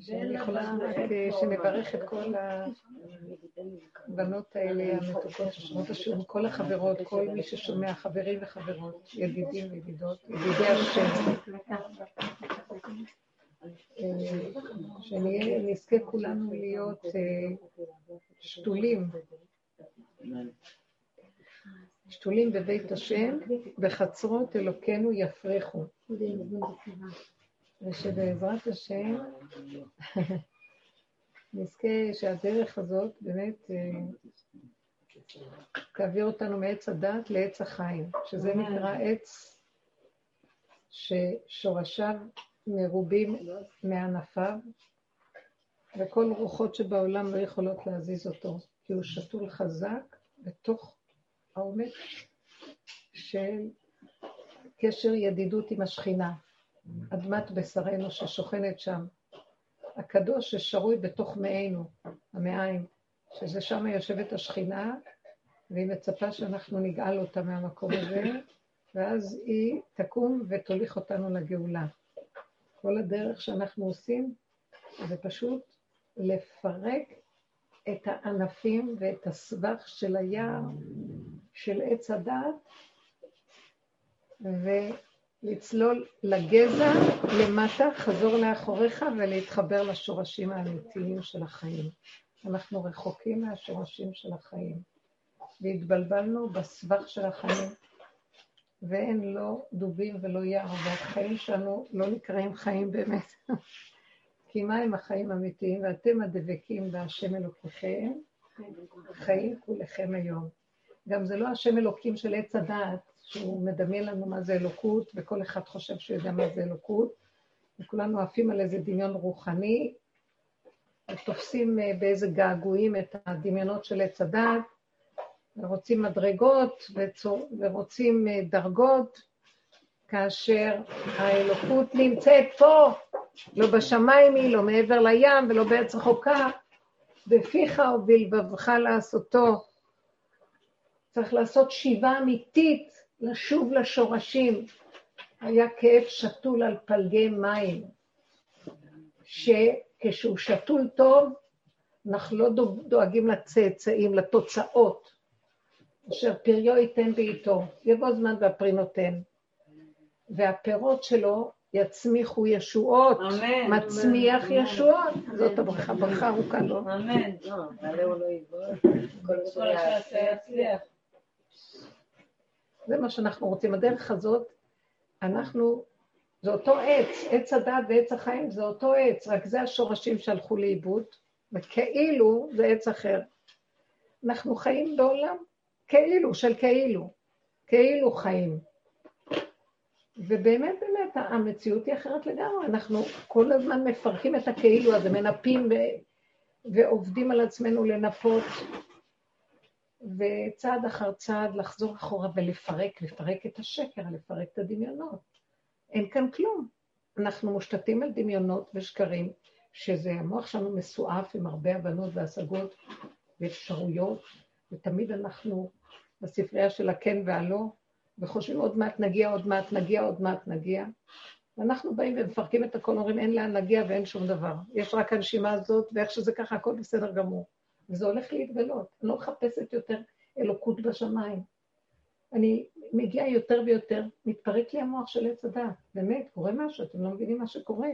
שאני יכולה רק שנברך את כל הבנות האלה המתוקות ששומעות השיעור, כל החברות, כל מי ששומע, חברים וחברות, ידידים וידידות, ידידי השם. שנזכה כולנו להיות שתולים, שתולים בבית השם, בחצרות אלוקינו יפרחו. ושבעזרת השם נזכה שהדרך הזאת באמת תעביר אותנו מעץ הדת לעץ החיים, שזה נקרא עץ ששורשיו מרובים מענפיו, וכל רוחות שבעולם לא יכולות להזיז אותו, כי הוא שתול חזק בתוך העומק של קשר ידידות עם השכינה, אדמת בשרנו ששוכנת שם, הקדוש ששרוי בתוך מאינו, המעיים, שזה שם יושבת השכינה, והיא מצפה שאנחנו נגאל אותה מהמקום הזה, ואז היא תקום ותוליך אותנו לגאולה. כל הדרך שאנחנו עושים זה פשוט לפרק את הענפים ואת הסבך של היער, של עץ הדת, ולצלול לגזע למטה, חזור לאחוריך ולהתחבר לשורשים האמיתיים של החיים. אנחנו רחוקים מהשורשים של החיים, והתבלבלנו בסבך של החיים. ואין לא דובים ולא יער, והחיים שלנו לא נקראים חיים באמת. כי מה הם החיים האמיתיים? ואתם הדבקים בהשם אלוקיכם, חיים כולכם היום. גם זה לא השם אלוקים של עץ הדעת, שהוא מדמיין לנו מה זה אלוקות, וכל אחד חושב שהוא יודע מה זה אלוקות, וכולנו עפים על איזה דמיון רוחני, ותופסים אה, באיזה געגועים את הדמיונות של עץ הדעת, ורוצים מדרגות ורוצים אה, דרגות, כאשר האלוקות נמצאת פה, לא בשמיים היא, לא מעבר לים ולא בארץ רחוקה, בפיך ובלבבך לעשותו. צריך לעשות שיבה אמיתית, לשוב לשורשים. היה כאב שתול על פלגי מים, שכשהוא שתול טוב, אנחנו לא דואגים לצאצאים, לתוצאות. אשר פריו ייתן בעיתו, יבוא זמן והפרי נותן. והפירות שלו יצמיחו ישועות, אמן, מצמיח אמן, ישועות. אמן, זאת הברכה, ברכה ארוכה לו. אמן. זה מה שאנחנו רוצים. הדרך הזאת, אנחנו, זה אותו עץ, עץ הדת ועץ החיים זה אותו עץ, רק זה השורשים שהלכו לאיבוד, וכאילו זה עץ אחר. אנחנו חיים בעולם כאילו, של כאילו, כאילו חיים. ובאמת, באמת, המציאות היא אחרת לגמרי. אנחנו כל הזמן מפרקים את הכאילו הזה, מנפים ו... ועובדים על עצמנו לנפות, וצעד אחר צעד לחזור אחורה ולפרק, לפרק את השקר, לפרק את הדמיונות. אין כאן כלום. אנחנו מושתתים על דמיונות ושקרים, שזה המוח שלנו מסועף עם הרבה הבנות והשגות ואפשרויות, ותמיד אנחנו בספרייה של הכן והלא, וחושבים עוד מעט נגיע, עוד מעט נגיע, עוד מעט נגיע. ואנחנו באים ומפרקים את הכל, אומרים אין לאן להגיע ואין שום דבר. יש רק הנשימה הזאת, ואיך שזה ככה, הכל בסדר גמור. וזה הולך להתגלות. אני לא מחפשת יותר אלוקות בשמיים. אני מגיעה יותר ויותר, מתפרק לי המוח של עץ הדת. באמת, קורה משהו, אתם לא מבינים מה שקורה.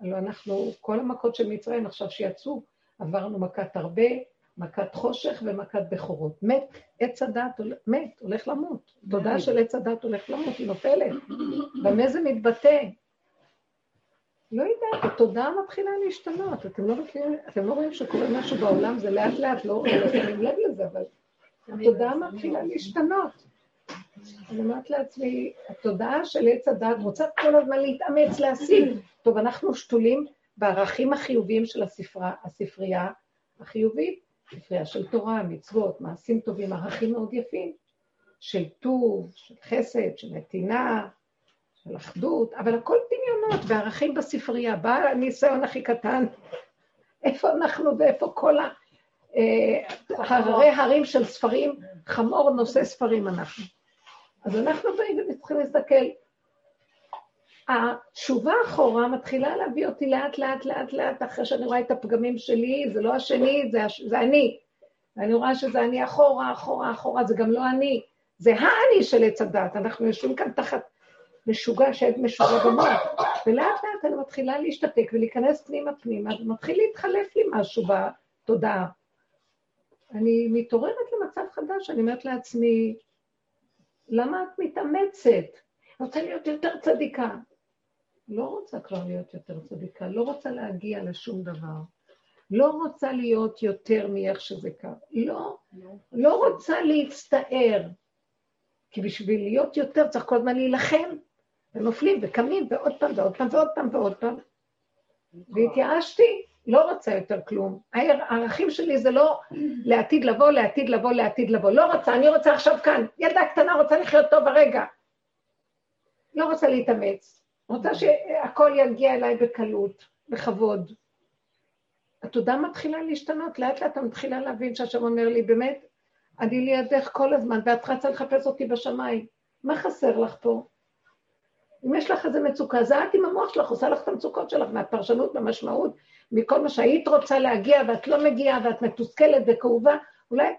הלוא אנחנו, כל המכות של מצרים עכשיו שיצאו, עברנו מכת הרבה, מכת חושך ומכת בכורות. מת, עץ הדת מת, הולך למות. תודעה של עץ הדת הולך למות, היא נופלת. במה זה מתבטא? לא יודעת, התודעה מתחילה להשתנות. אתם לא, מכירים, אתם לא רואים שקורה משהו בעולם, זה לאט לאט, לא שמים לב לזה, אבל התודעה מתחילה להשתנות. אני אומרת לעצמי, התודעה של עץ הדת רוצה כל הזמן להתאמץ, להשיג. טוב, אנחנו שתולים בערכים החיוביים של הספרה, הספרייה החיובית, ספרייה של תורה, מצוות, מעשים טובים, ערכים מאוד יפים, של טוב, של חסד, של נתינה, של אחדות, אבל הכל דמיונות וערכים בספרייה. בא הניסיון הכי קטן, איפה אנחנו ואיפה כל ה... אה, הררי הרים של ספרים, חמור נושא ספרים אנחנו. אז אנחנו באים וצריכים להסתכל, התשובה אחורה מתחילה להביא אותי לאט לאט לאט לאט, אחרי שאני רואה את הפגמים שלי, זה לא השני, זה, הש... זה אני. ואני רואה שזה אני אחורה, אחורה, אחורה, זה גם לא אני, זה האני של עץ הדת. אנחנו יושבים כאן תחת משוגע, שעד משוגע במוח, ולאט לאט אני מתחילה להשתתק ולהיכנס פנימה פנימה, ומתחיל להתחלף לי משהו בתודעה. אני מתעוררת למצב חדש, אני אומרת לעצמי, למה את מתאמצת? אני רוצה להיות יותר צדיקה. לא רוצה כבר להיות יותר צדיקה, לא רוצה להגיע לשום דבר. לא רוצה להיות יותר מאיך שזה קר. לא, לא רוצה להצטער. כי בשביל להיות יותר צריך כל הזמן להילחם, ונופלים וקמים, ועוד פעם ועוד פעם ועוד פעם ועוד פעם. והתייאשתי, לא רוצה יותר כלום. הערכים שלי זה לא לעתיד לבוא, לעתיד לבוא, לעתיד לבוא. לא רוצה, אני רוצה עכשיו כאן. ילדה קטנה רוצה לחיות טוב הרגע. לא רוצה להתאמץ. רוצה שהכל יגיע אליי בקלות, בכבוד. התודעה מתחילה להשתנות, לאט לאט אני מתחילה להבין שהשם אומר לי, באמת, אני לידך כל הזמן, ואת רצה לחפש אותי בשמיים. מה חסר לך פה? אם יש לך איזה מצוקה, זה את עם המוח שלך, עושה לך את המצוקות שלך מהפרשנות, מהמשמעות, מכל מה שהיית רוצה להגיע ואת לא מגיעה ואת מתוסכלת וכאובה, אולי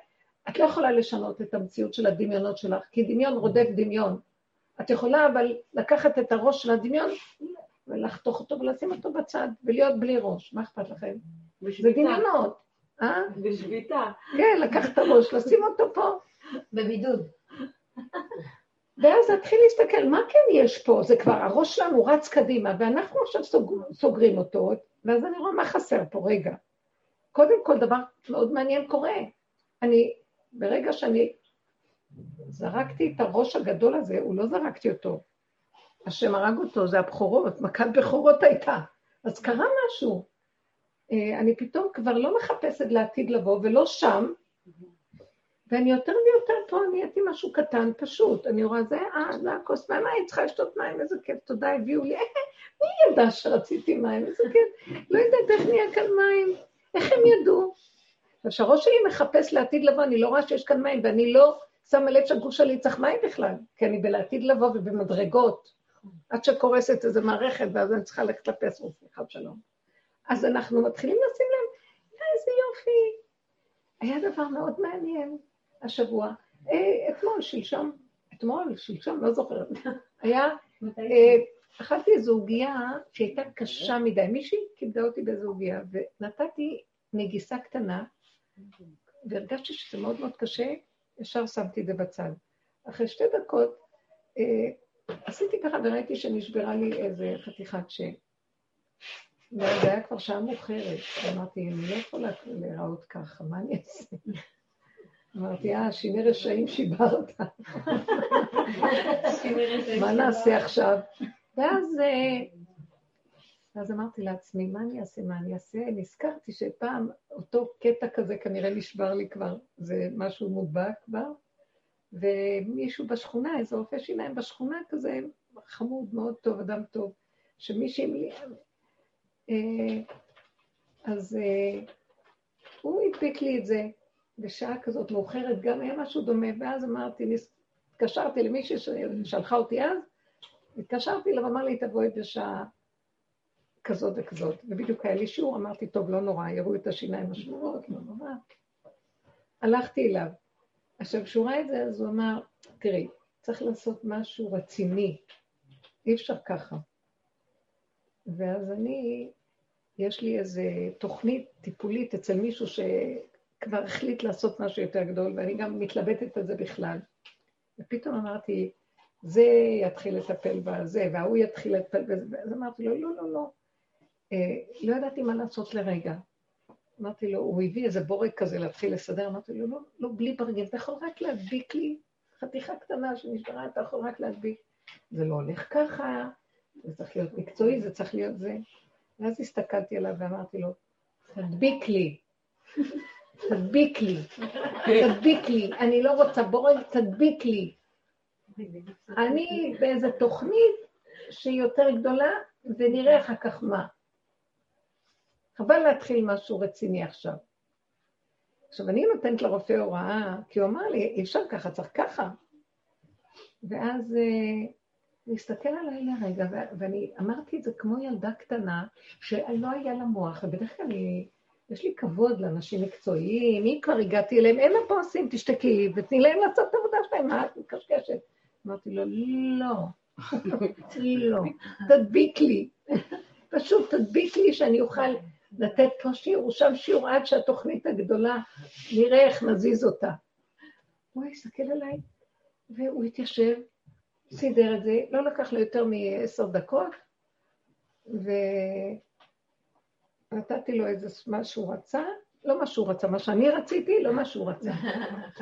את לא יכולה לשנות את המציאות של הדמיונות שלך, כי דמיון רודף דמיון. את יכולה אבל לקחת את הראש של הדמיון ולחתוך אותו ולשים אותו בצד, ולהיות בלי ראש, מה אכפת לכם? זה דמיונות. אה? בשביתה. כן, לקחת את הראש, לשים אותו פה. בבידוד. ואז להתחיל להסתכל, מה כן יש פה? זה כבר, הראש שלנו רץ קדימה, ואנחנו עכשיו סוג, סוגרים אותו, ואז אני רואה מה חסר פה, רגע. קודם כל, דבר מאוד מעניין קורה. אני, ברגע שאני זרקתי את הראש הגדול הזה, הוא לא זרקתי אותו. השם הרג אותו, זה הבכורות, מכת בכורות הייתה. אז קרה משהו. אה, אני פתאום כבר לא מחפשת לעתיד לבוא, ולא שם, ואני יותר ויותר פה נהייתי משהו קטן, פשוט. אני רואה, זה, אה, זה הכוס מים, היא צריכה לשתות מים, איזה כיף, תודה, הביאו לי. מי ידע שרציתי מים? איזה כיף. לא יודעת איך נהיה כאן מים. איך הם ידעו? כשהראש שלי מחפש לעתיד לבוא, אני לא רואה שיש כאן מים, ואני לא שמה לב שהגוף שלי צריך מים בכלל, כי אני בלעתיד לבוא ובמדרגות, עד שקורסת איזו מערכת, ואז אני צריכה ללכת לפס, סליחה שלום. אז אנחנו מתחילים לשים לב, איזה יופי. היה דבר מאוד מעניין. השבוע, אה, אתמול, שלשום, אתמול, שלשום, לא זוכרת, היה, אה, אכלתי איזו עוגיה שהייתה קשה מדי, מישהי כיבדה אותי באיזו עוגיה, ונתתי נגיסה קטנה, והרגשתי שזה מאוד מאוד קשה, ישר שמתי את זה בצד. אחרי שתי דקות, אה, עשיתי ככה וראיתי שנשברה לי איזה חתיכת שם. וזה היה כבר שעה מאוחרת, אמרתי, אני לא יכולה להיראות ככה, מה אני אעשה? אמרתי, אה, שיני רשעים שיברת. מה נעשה עכשיו? ואז, אה, אז אמרתי לעצמי, מה אני אעשה, מה אני אעשה? נזכרתי שפעם אותו קטע כזה כנראה נשבר לי כבר, זה משהו מודבק כבר, ומישהו בשכונה, איזה רופא שיניים בשכונה כזה, חמוד, מאוד טוב, אדם טוב, שמישהי... אה, אז אה, הוא הדביק לי את זה, בשעה כזאת מאוחרת גם היה משהו דומה, ואז אמרתי, התקשרתי למישהי ששלחה אותי אז, התקשרתי אליו, אמר לי, תבואי בשעה כזאת וכזאת. ובדיוק היה לי שיעור, אמרתי, טוב, לא נורא, יראו את השיניים השמורות, לא נורא. הלכתי אליו. עכשיו, כשהוא ראה את זה, אז הוא אמר, תראי, צריך לעשות משהו רציני, אי אפשר ככה. ואז אני, יש לי איזו תוכנית טיפולית אצל מישהו ש... כבר החליט לעשות משהו יותר גדול, ואני גם מתלבטת על זה בכלל. ופתאום אמרתי, זה יתחיל לטפל בזה, וההוא יתחיל לטפל בזה, ואז אמרתי לו, לא, לא, לא. אה, לא ידעתי מה לעשות לרגע. אמרתי לו, הוא הביא איזה בורג כזה להתחיל לסדר, אמרתי לו, לא, לא, בלי ברגל, אתה יכול רק להדביק לי חתיכה קטנה שנשברה, אתה יכול רק להדביק. זה לא הולך ככה, זה צריך להיות מקצועי, זה צריך להיות זה. ואז הסתכלתי עליו ואמרתי לו, תדביק לי. תדביק לי, תדביק לי, אני לא רוצה בורג, תדביק לי. אני באיזה תוכנית שהיא יותר גדולה, ונראה אחר כך מה. חבל להתחיל משהו רציני עכשיו. עכשיו, אני נותנת לרופא הוראה, כי הוא אמר לי, אי אפשר ככה, צריך ככה. ואז אה, הוא הסתכל עליי לרגע, ואני אמרתי את זה כמו ילדה קטנה, שלא היה לה מוח, ובדרך כלל אני, יש לי כבוד לאנשים מקצועיים, אם כבר הגעתי אליהם, פה עושים, תשתקי, ותני להם לעשות את העבודה שלהם, מה את מקשקשת? אמרתי לו, לא, לא, תדביק לי, פשוט תדביק לי שאני אוכל לתת פה שיעור, שם שיעור עד שהתוכנית הגדולה, נראה איך נזיז אותה. הוא הסתכל עליי, והוא התיישב, סידר את זה, לא לקח לו יותר מעשר דקות, ונתתי לו איזה מה שהוא רצה, לא מה שהוא רצה, מה שאני רציתי, לא מה שהוא רצה.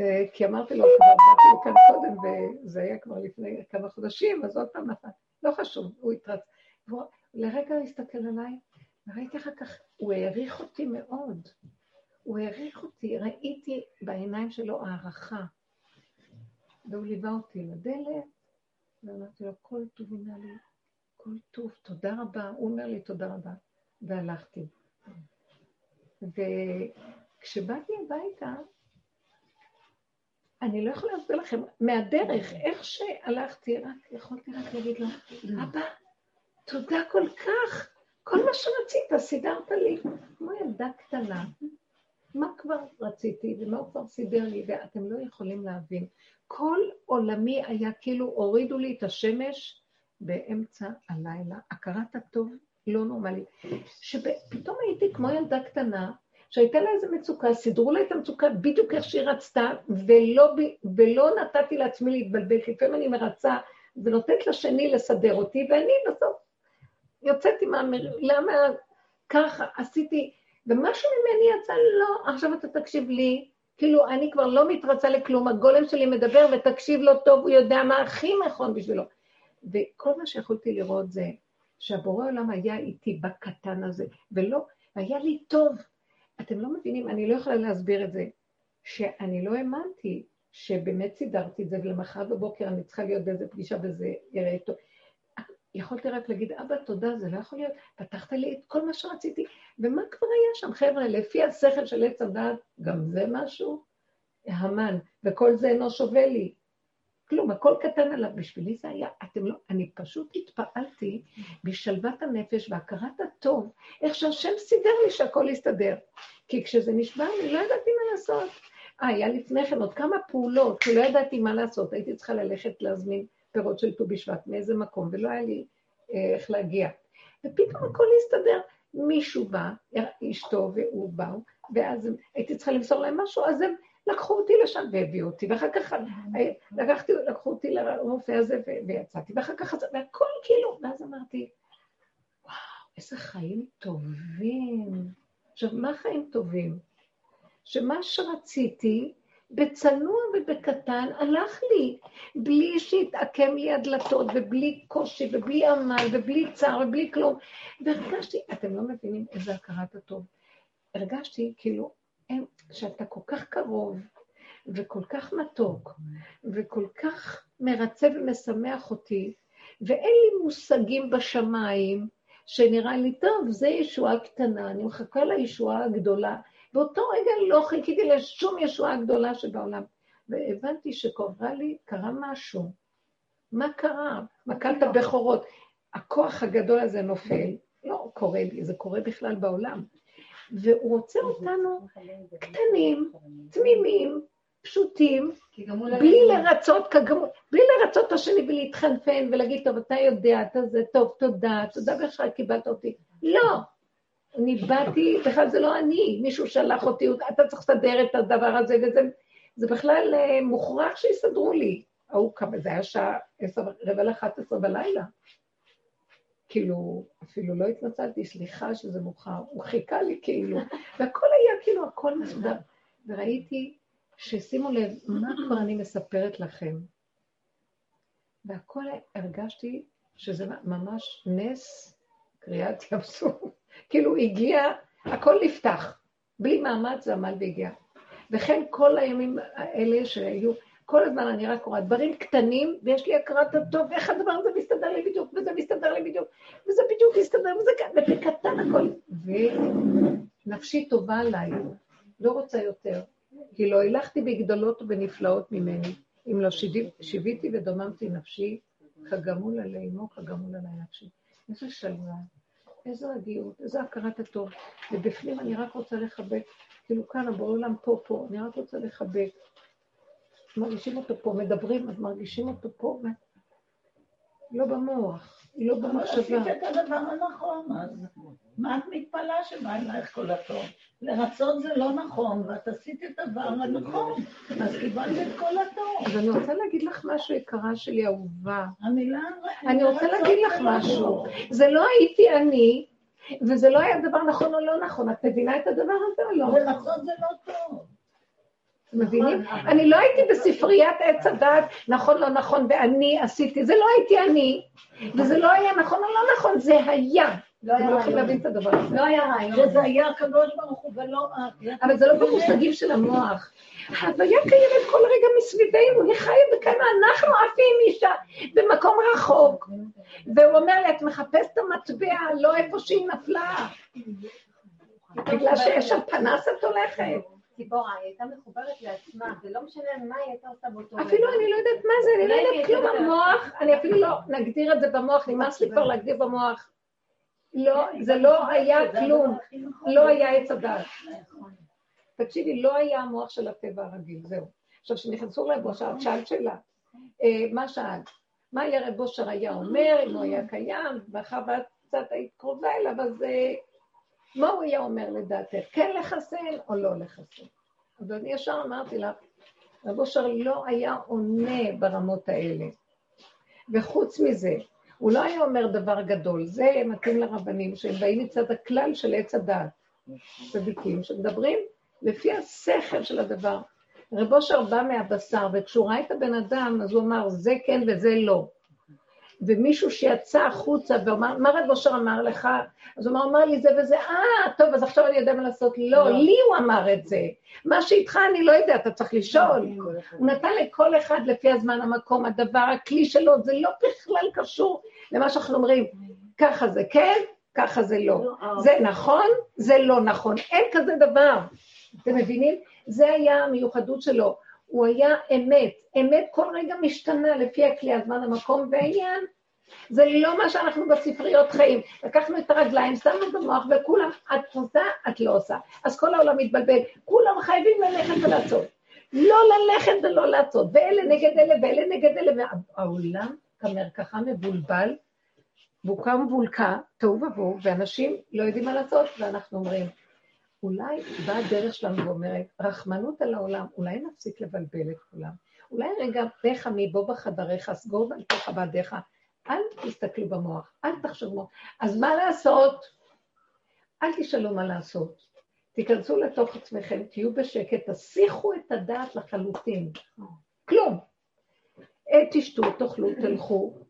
אה, כי אמרתי לו, כבר באתי לו כאן קודם, וזה היה כבר לפני כמה חודשים, אז עוד פעם נתן. לא חשוב, הוא התרצה. לרגע הוא הסתכל עליי, וראיתי אחר כך, הוא העריך אותי מאוד. הוא העריך אותי, ראיתי בעיניים שלו הערכה. והוא ליווה אותי לדלת, ואמרתי לו, כל טוב הנה לי, כל טוב, תודה רבה. הוא אומר לי, תודה רבה. והלכתי. וכשבאתי הביתה, אני לא יכולה להסביר לכם, מהדרך, איך שהלכתי, רק יכולתי רק להגיד לו, אבא, תודה כל כך, כל מה שרצית, סידרת לי. כמו ילדה קטנה, מה כבר רציתי ומה הוא כבר סידר לי, ואתם לא יכולים להבין. כל עולמי היה כאילו, הורידו לי את השמש באמצע הלילה. הכרת הטוב לא נורמלית. שפתאום הייתי כמו ילדה קטנה, שהייתה לה איזו מצוקה, סידרו לה את המצוקה בדיוק איך שהיא רצתה, ולא, ולא נתתי לעצמי להתבלבל, כי לפעמים אני מרצה ונותנת לשני לסדר אותי, ואני בסוף יוצאת עם האמר... למה ככה עשיתי, ומשהו ממני יצא, לא, עכשיו אתה תקשיב לי, כאילו אני כבר לא מתרצה לכלום, הגולם שלי מדבר ותקשיב לו טוב, הוא יודע מה הכי נכון בשבילו. וכל מה שיכולתי לראות זה שהבורא עולם היה איתי בקטן הזה, ולא, היה לי טוב. אתם לא מבינים, אני לא יכולה להסביר את זה, שאני לא האמנתי שבאמת סידרתי את זה, ולמחרת בבוקר אני צריכה להיות באיזה פגישה וזה יראה טוב. יכולתי רק להגיד, אבא, תודה, זה לא יכול להיות, פתחת לי את כל מה שרציתי. ומה כבר היה שם, חבר'ה? לפי השכל של עץ הדת, גם זה משהו? המן, וכל זה אינו שווה לי. כלום, הכל קטן עליו. בשבילי זה היה, אתם לא, אני פשוט התפעלתי בשלוות הנפש והכרת הטוב, איך שהשם סידר לי שהכל יסתדר. כי כשזה נשבע אני לא ידעתי מה לעשות. אה, היה לפני כן עוד כמה פעולות, כי לא ידעתי מה לעשות, הייתי צריכה ללכת להזמין פירות של ט"ו בשבט מאיזה מקום, ולא היה לי אה, איך להגיע. ופתאום הכל הסתדר. מישהו בא, אשתו והוא באו, ואז הייתי צריכה למסור להם משהו, אז הם לקחו אותי לשם והביאו אותי, ואחר כך אה, לקחתי, לקחו אותי לרופא הזה ויצאתי, ואחר כך, והכל כאילו, ואז אמרתי, וואו, איזה חיים טובים. עכשיו, מה חיים טובים? שמה שרציתי, בצנוע ובקטן הלך לי, בלי שהתעקם לי הדלתות, ובלי קושי, ובלי עמל, ובלי צער, ובלי כלום. והרגשתי, אתם לא מבינים איזה הכרת הטוב. הרגשתי כאילו, אין, שאתה כל כך קרוב, וכל כך מתוק, וכל כך מרצה ומשמח אותי, ואין לי מושגים בשמיים, שנראה לי, טוב, זה ישועה קטנה, אני מחכה לישועה הגדולה. באותו רגע לא חיכיתי לשום ישועה גדולה שבעולם. והבנתי שקורה לי, קרה משהו. מה קרה? מכת הבכורות. הכוח הגדול הזה נופל. לא קורה לי, זה קורה בכלל בעולם. והוא רוצה אותנו קטנים, תמימים, פשוטים, בלי לרצות, כגמול, בלי לרצות את השני ולהתחנפן ולהגיד, טוב, אתה יודע, אתה זה, טוב, תודה, תודה בכלל קיבלת אותי. לא, אני באתי, בכלל זה לא אני, מישהו שלח אותי, אתה צריך לסדר את הדבר הזה, וזה זה בכלל אה, מוכרח שיסדרו לי. ההוא כמה, זה היה שעה עשר, רבע לאחת עשרה בלילה. כאילו, אפילו לא התנצלתי, סליחה שזה מאוחר, הוא חיכה לי כאילו, והכל היה כאילו, הכל מסודר. וראיתי ששימו לב, מה כבר אני מספרת לכם? והכל הרגשתי שזה ממש נס קריאת ים סוף. כאילו הגיע, הכל נפתח, בלי מאמץ זה עמל והגיע. וכן כל הימים האלה שהיו, כל הזמן אני רק רואה דברים קטנים, ויש לי הכרת הטוב, איך הדבר הזה מסתדר לי בדיוק, וזה מסתדר לי בדיוק, וזה בדיוק מסתדר, וזה וזה קטן הכל. ונפשי טובה עליי, לא רוצה יותר, כי לא הלכתי בגדולות ובנפלאות ממני, אם לא שיוויתי ודוממתי נפשי, כגמול עלי אמו, כגמול עלי נפשי. איזה שלווה, איזו רגיעות, איזו הכרת הטוב. ובפנים אני רק רוצה לחבק, כאילו כאן, בעולם פה, פה, אני רק רוצה לחבק. מרגישים אותו פה, מדברים, אז מרגישים אותו פה, לא במוח, לא במחשבה. אבל עשית את הדבר הנכון, אז מה את מתפלאה שבא אלייך כל הטוב? לרצות זה לא נכון, ואת עשית את הדבר הנכון, אז קיבלת את כל הטוב. אז אני רוצה להגיד לך משהו, יקרה שלי, אהובה. המילה... אני רוצה להגיד לך לא משהו. זה לא הייתי אני, וזה לא היה דבר נכון או לא נכון. את מבינה את הדבר הזה או לא? לרצות זה לא טוב. מבינים? נכון, אני לא הייתי בספריית עץ הדת, נכון, לא נכון, ואני עשיתי, זה לא הייתי אני, וזה לא היה נכון או לא נכון, זה היה. לא היה רעיון. להבין את הדבר הזה. לא היה רעיון. שזה היה הקדוש ברוך הוא ולא אבל זה לא במושגים של המוח. ההוויה קיימת כל רגע מסביבנו, היא חיה בכמה אנחנו עפים אישה במקום רחוק. והוא אומר לי, את מחפשת את המטבע, לא איפה שהיא נפלה. בגלל שיש שם פנס את הולכת. ציפורה, היא הייתה מחוברת לעצמה, זה לא משנה מה היא הייתה עושה באותו רגע. אפילו אני לא יודעת מה זה, אני לא יודעת כלום במוח, אני אפילו לא נגדיר את זה במוח, נמאס לי כבר להגדיר במוח. לא, זה לא היה כלום, לא היה עץ הדעת. תקשיבי, לא היה המוח של הטבע הרגיל, זהו. עכשיו, כשנכנסו רב אושר, את שאלת שאלה. אה, מה שאלת? מה היה רב אושר היה אומר, אם הוא היה קיים, מאחר ואת קצת היית קרובה אליו, אז אה, מה הוא היה אומר לדעתך? כן לחסן או לא לחסן? אז אני ישר אמרתי לך, רב אושר לא היה עונה ברמות האלה. וחוץ מזה, הוא לא היה אומר דבר גדול, זה מתאים לרבנים שהם באים מצד הכלל של עץ הדעת, צדיקים שמדברים לפי השכל של הדבר. רב אושר בא מהבשר, וכשהוא ראה את הבן אדם, אז הוא אמר, זה כן וזה לא. ומישהו שיצא החוצה ואמר, מה רב אושר אמר לך? אז הוא אמר, אמר לי זה וזה, אה, טוב, אז עכשיו אני יודע מה לעשות. לא, לא, לי הוא אמר את זה. מה שאיתך אני לא יודע, אתה צריך לשאול. הוא נתן לכל אחד לפי הזמן, המקום, הדבר, הכלי שלו, זה לא בכלל קשור למה שאנחנו אומרים. ככה זה כן, ככה זה לא. לא זה נכון, זה לא נכון. אין כזה דבר. אתם מבינים? זה היה המיוחדות שלו. הוא היה אמת. אמת כל רגע משתנה לפי הכלי, הזמן, המקום והעניין. זה לא מה שאנחנו בספריות חיים. לקחנו את הרגליים, שמנו במוח, וכולם, את עושה, את לא עושה. אז כל העולם מתבלבל. כולם חייבים ללכת ולעשות. לא ללכת ולא לעשות. ואלה נגד אלה, ואלה נגד אלה. והעולם כמרקחה מבולבל, בוקה ומבולקה, תוהו ובוהו, ואנשים לא יודעים מה לעשות, ואנחנו אומרים, אולי באה הדרך שלנו ואומרת, רחמנות על העולם, אולי נפסיק לבלבל את כולם. אולי רגע, פך מבוא בחדריך, סגור פך בעדיך, אל תסתכלו במוח, אל תחשבו. אז מה לעשות? אל תשאלו מה לעשות. תיכנסו לתוך עצמכם, תהיו בשקט, תסיחו את הדעת לחלוטין. כלום. תשתו, תאכלו, תלכו,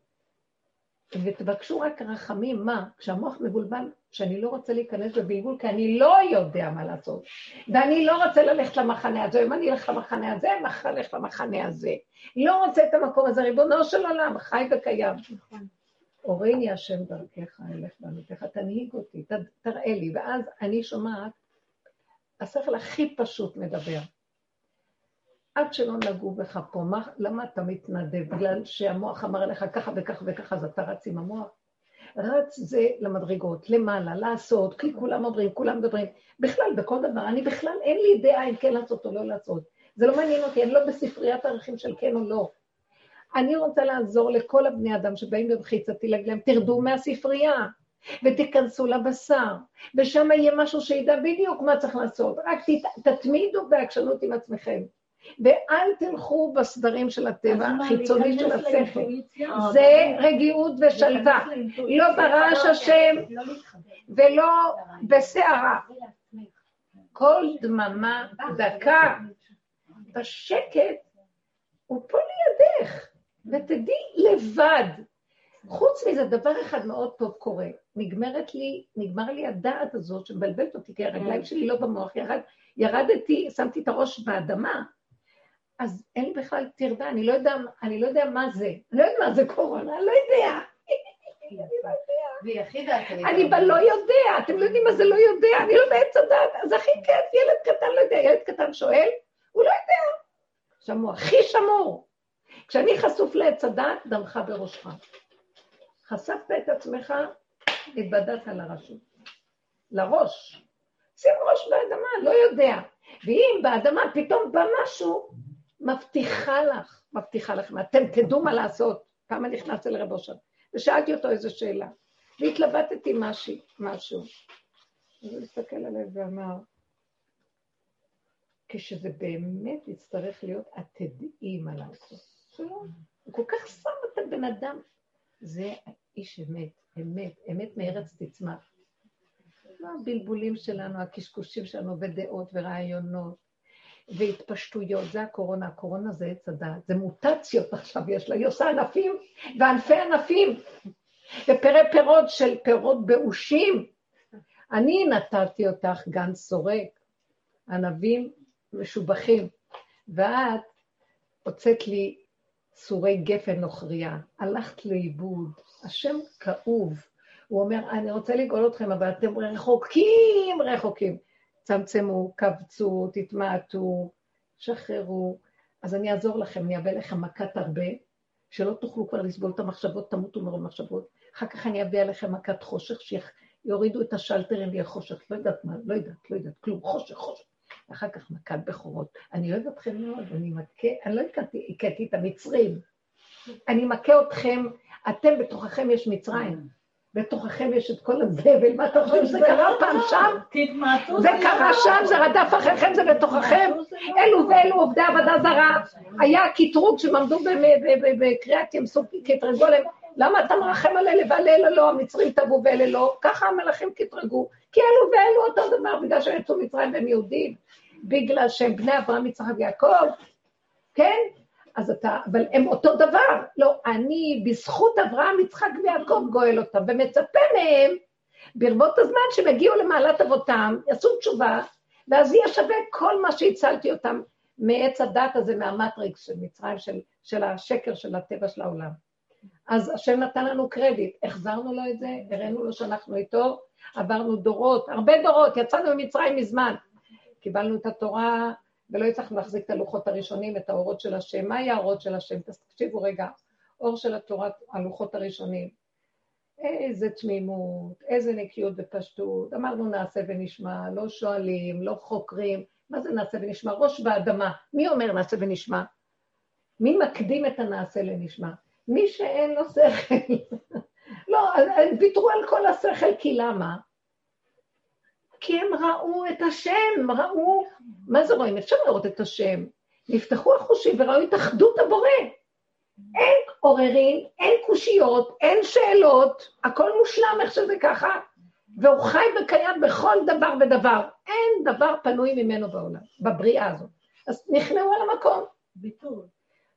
ותבקשו רק רחמים, מה? כשהמוח מבולבל, שאני לא רוצה להיכנס בבלבול, כי אני לא יודע מה לעשות. ואני לא רוצה ללכת למחנה הזה, אם אני אלך למחנה הזה, אני אלך למחנה הזה. לא רוצה את המקום הזה, ריבונו של עולם, חי וקיים. נכון. הורני השם דרכך, אלך בעמיתך, תנהיג אותי, תראה לי, ואז אני שומעת, השכל הכי פשוט מדבר. עד שלא נגעו בך פה, מה, למה אתה מתנדב? בגלל שהמוח אמר לך ככה וככה וככה, אז אתה רץ עם המוח? רץ זה למדרגות, למעלה, לעשות, כי כולם אומרים, כולם מדברים. בכלל, בכל דבר, אני בכלל, אין לי דעה אם כן לעשות או לא לעשות. זה לא מעניין אותי, אני לא בספריית הערכים של כן או לא. אני רוצה לעזור לכל הבני אדם שבאים במחיצתי, להגיד להם, תרדו מהספרייה ותיכנסו לבשר, ושם יהיה משהו שידע בדיוק מה צריך לעשות. רק תת, תתמידו בעקשנות עם עצמכם. ואל תלכו בסדרים של הטבע החיצוני של השכל. זה רגיעות ושלווה. לא ברעש השם ולא בסערה. כל דממה, דקה, בשקט, הוא פה לידך, ותדעי לבד. חוץ מזה, דבר אחד מאוד טוב קורה. נגמרת לי, נגמר לי הדעת הזאת שמבלבלת אותי, כי הרגליים שלי לא במוח, ירד, ירדתי, שמתי את הראש באדמה, אז אין לי בכלל טרדה, אני לא יודע, אני לא יודע מה זה. אני לא יודעת מה זה קורונה, אני לא יודע. אני בלא יודע, אתם לא יודעים מה זה לא יודע, אני לא בעץ הדת, אז הכי כיף, ילד קטן לא יודע, ילד קטן שואל, הוא לא יודע. הוא הכי שמור, כשאני חשוף לעץ הדת, דמך בראשך. חשפת את עצמך, התבדדת לרשות. לראש. שים ראש באדמה, לא יודע. ואם באדמה פתאום בא משהו, מבטיחה לך, מבטיחה לכם, אתם תדעו מה לעשות. כמה נכנסתי לרב אושר. ושאלתי אותו איזו שאלה, והתלבטתי משהו. משהו. אז הוא הסתכל עליי ואמר, כשזה באמת יצטרך להיות, את תדעי מה לעשות. הוא כל כך שם את הבן אדם. זה איש אמת, אמת, אמת מארץ תצמח. לא הבלבולים שלנו, הקשקושים שלנו, ודעות ורעיונות, והתפשטויות, זה הקורונה. הקורונה זה עץ הדעת, זה מוטציות עכשיו יש לה, היא עושה ענפים וענפי ענפים, ופרי פירות של פירות באושים. אני נתתי אותך גן סורק, ענבים משובחים, ואת הוצאת לי צורי גפן נוכריה, הלכת לאיבוד, השם כאוב. הוא אומר, אני רוצה לגאול אתכם, אבל אתם רחוקים, רחוקים. צמצמו, קבצו, תתמעטו, שחררו. אז אני אעזור לכם, אני אביא לכם מכת הרבה, שלא תוכלו כבר לסבול את המחשבות, תמותו מרוב מחשבות. אחר כך אני אביא עליכם מכת חושך, שיורידו את השלטרים ויהיה חושך, לא יודעת מה, לא יודעת, לא יודעת, כלום, חושך, חושך. אחר כך מכת בכורות. אני אוהב אתכם מאוד, אני מכה, אני לא הכיתי את המצרים. אני מכה אתכם, אתם בתוככם יש מצרים. בתוככם יש את כל הזבל, מה אתה חושב שזה קרה פעם שם? זה קרה שם, זה רדף אחריכם, זה בתוככם. אלו ואלו עובדי עבודה זרה. היה קטרוג שהם עמדו בקריאת ים סוף, קטרגו להם, למה אתה מרחם על אלה ועל אלה לא, המצרים טבעו ואלה לא? ככה המלאכים קטרגו. כי אלו ואלו אותו דבר, בגלל שהם יצאו מצרים והם יהודים. בגלל שהם בני אברהם, יצחק ויעקב, כן? אז אתה, אבל הם אותו דבר. לא, אני בזכות אברהם, יצחק ויעקב גואל אותם, ומצפה מהם, ברבות הזמן שהם יגיעו למעלת אבותם, יעשו תשובה, ואז יהיה שווה כל מה שהצלתי אותם מעץ הדת הזה, מהמטריקס של מצרים, של, של השקר של הטבע של העולם. אז השם נתן לנו קרדיט, החזרנו לו את זה, הראינו לו שאנחנו איתו, עברנו דורות, הרבה דורות, יצאנו ממצרים מזמן. קיבלנו את התורה ולא הצלחנו להחזיק את הלוחות הראשונים, את האורות של השם. מה היה האורות של השם? תקשיבו רגע, אור של התורה, הלוחות הראשונים. איזה תמימות, איזה נקיות ופשטות. אמרנו נעשה ונשמע, לא שואלים, לא חוקרים. מה זה נעשה ונשמע? ראש באדמה. מי אומר נעשה ונשמע? מי מקדים את הנעשה לנשמע? מי שאין לו שכל. לא, ויתרו על כל השכל, כי למה? כי הם ראו את השם, ראו, מה זה רואים? אפשר לראות את השם. נפתחו החושים וראו את אחדות הבורא. אין עוררין, אין קושיות, אין שאלות, הכל מושלם איך שזה ככה, והוא חי וקיים בכל דבר ודבר. אין דבר פנוי ממנו בעולם, בבריאה הזאת. אז נכנעו על המקום. ביטול.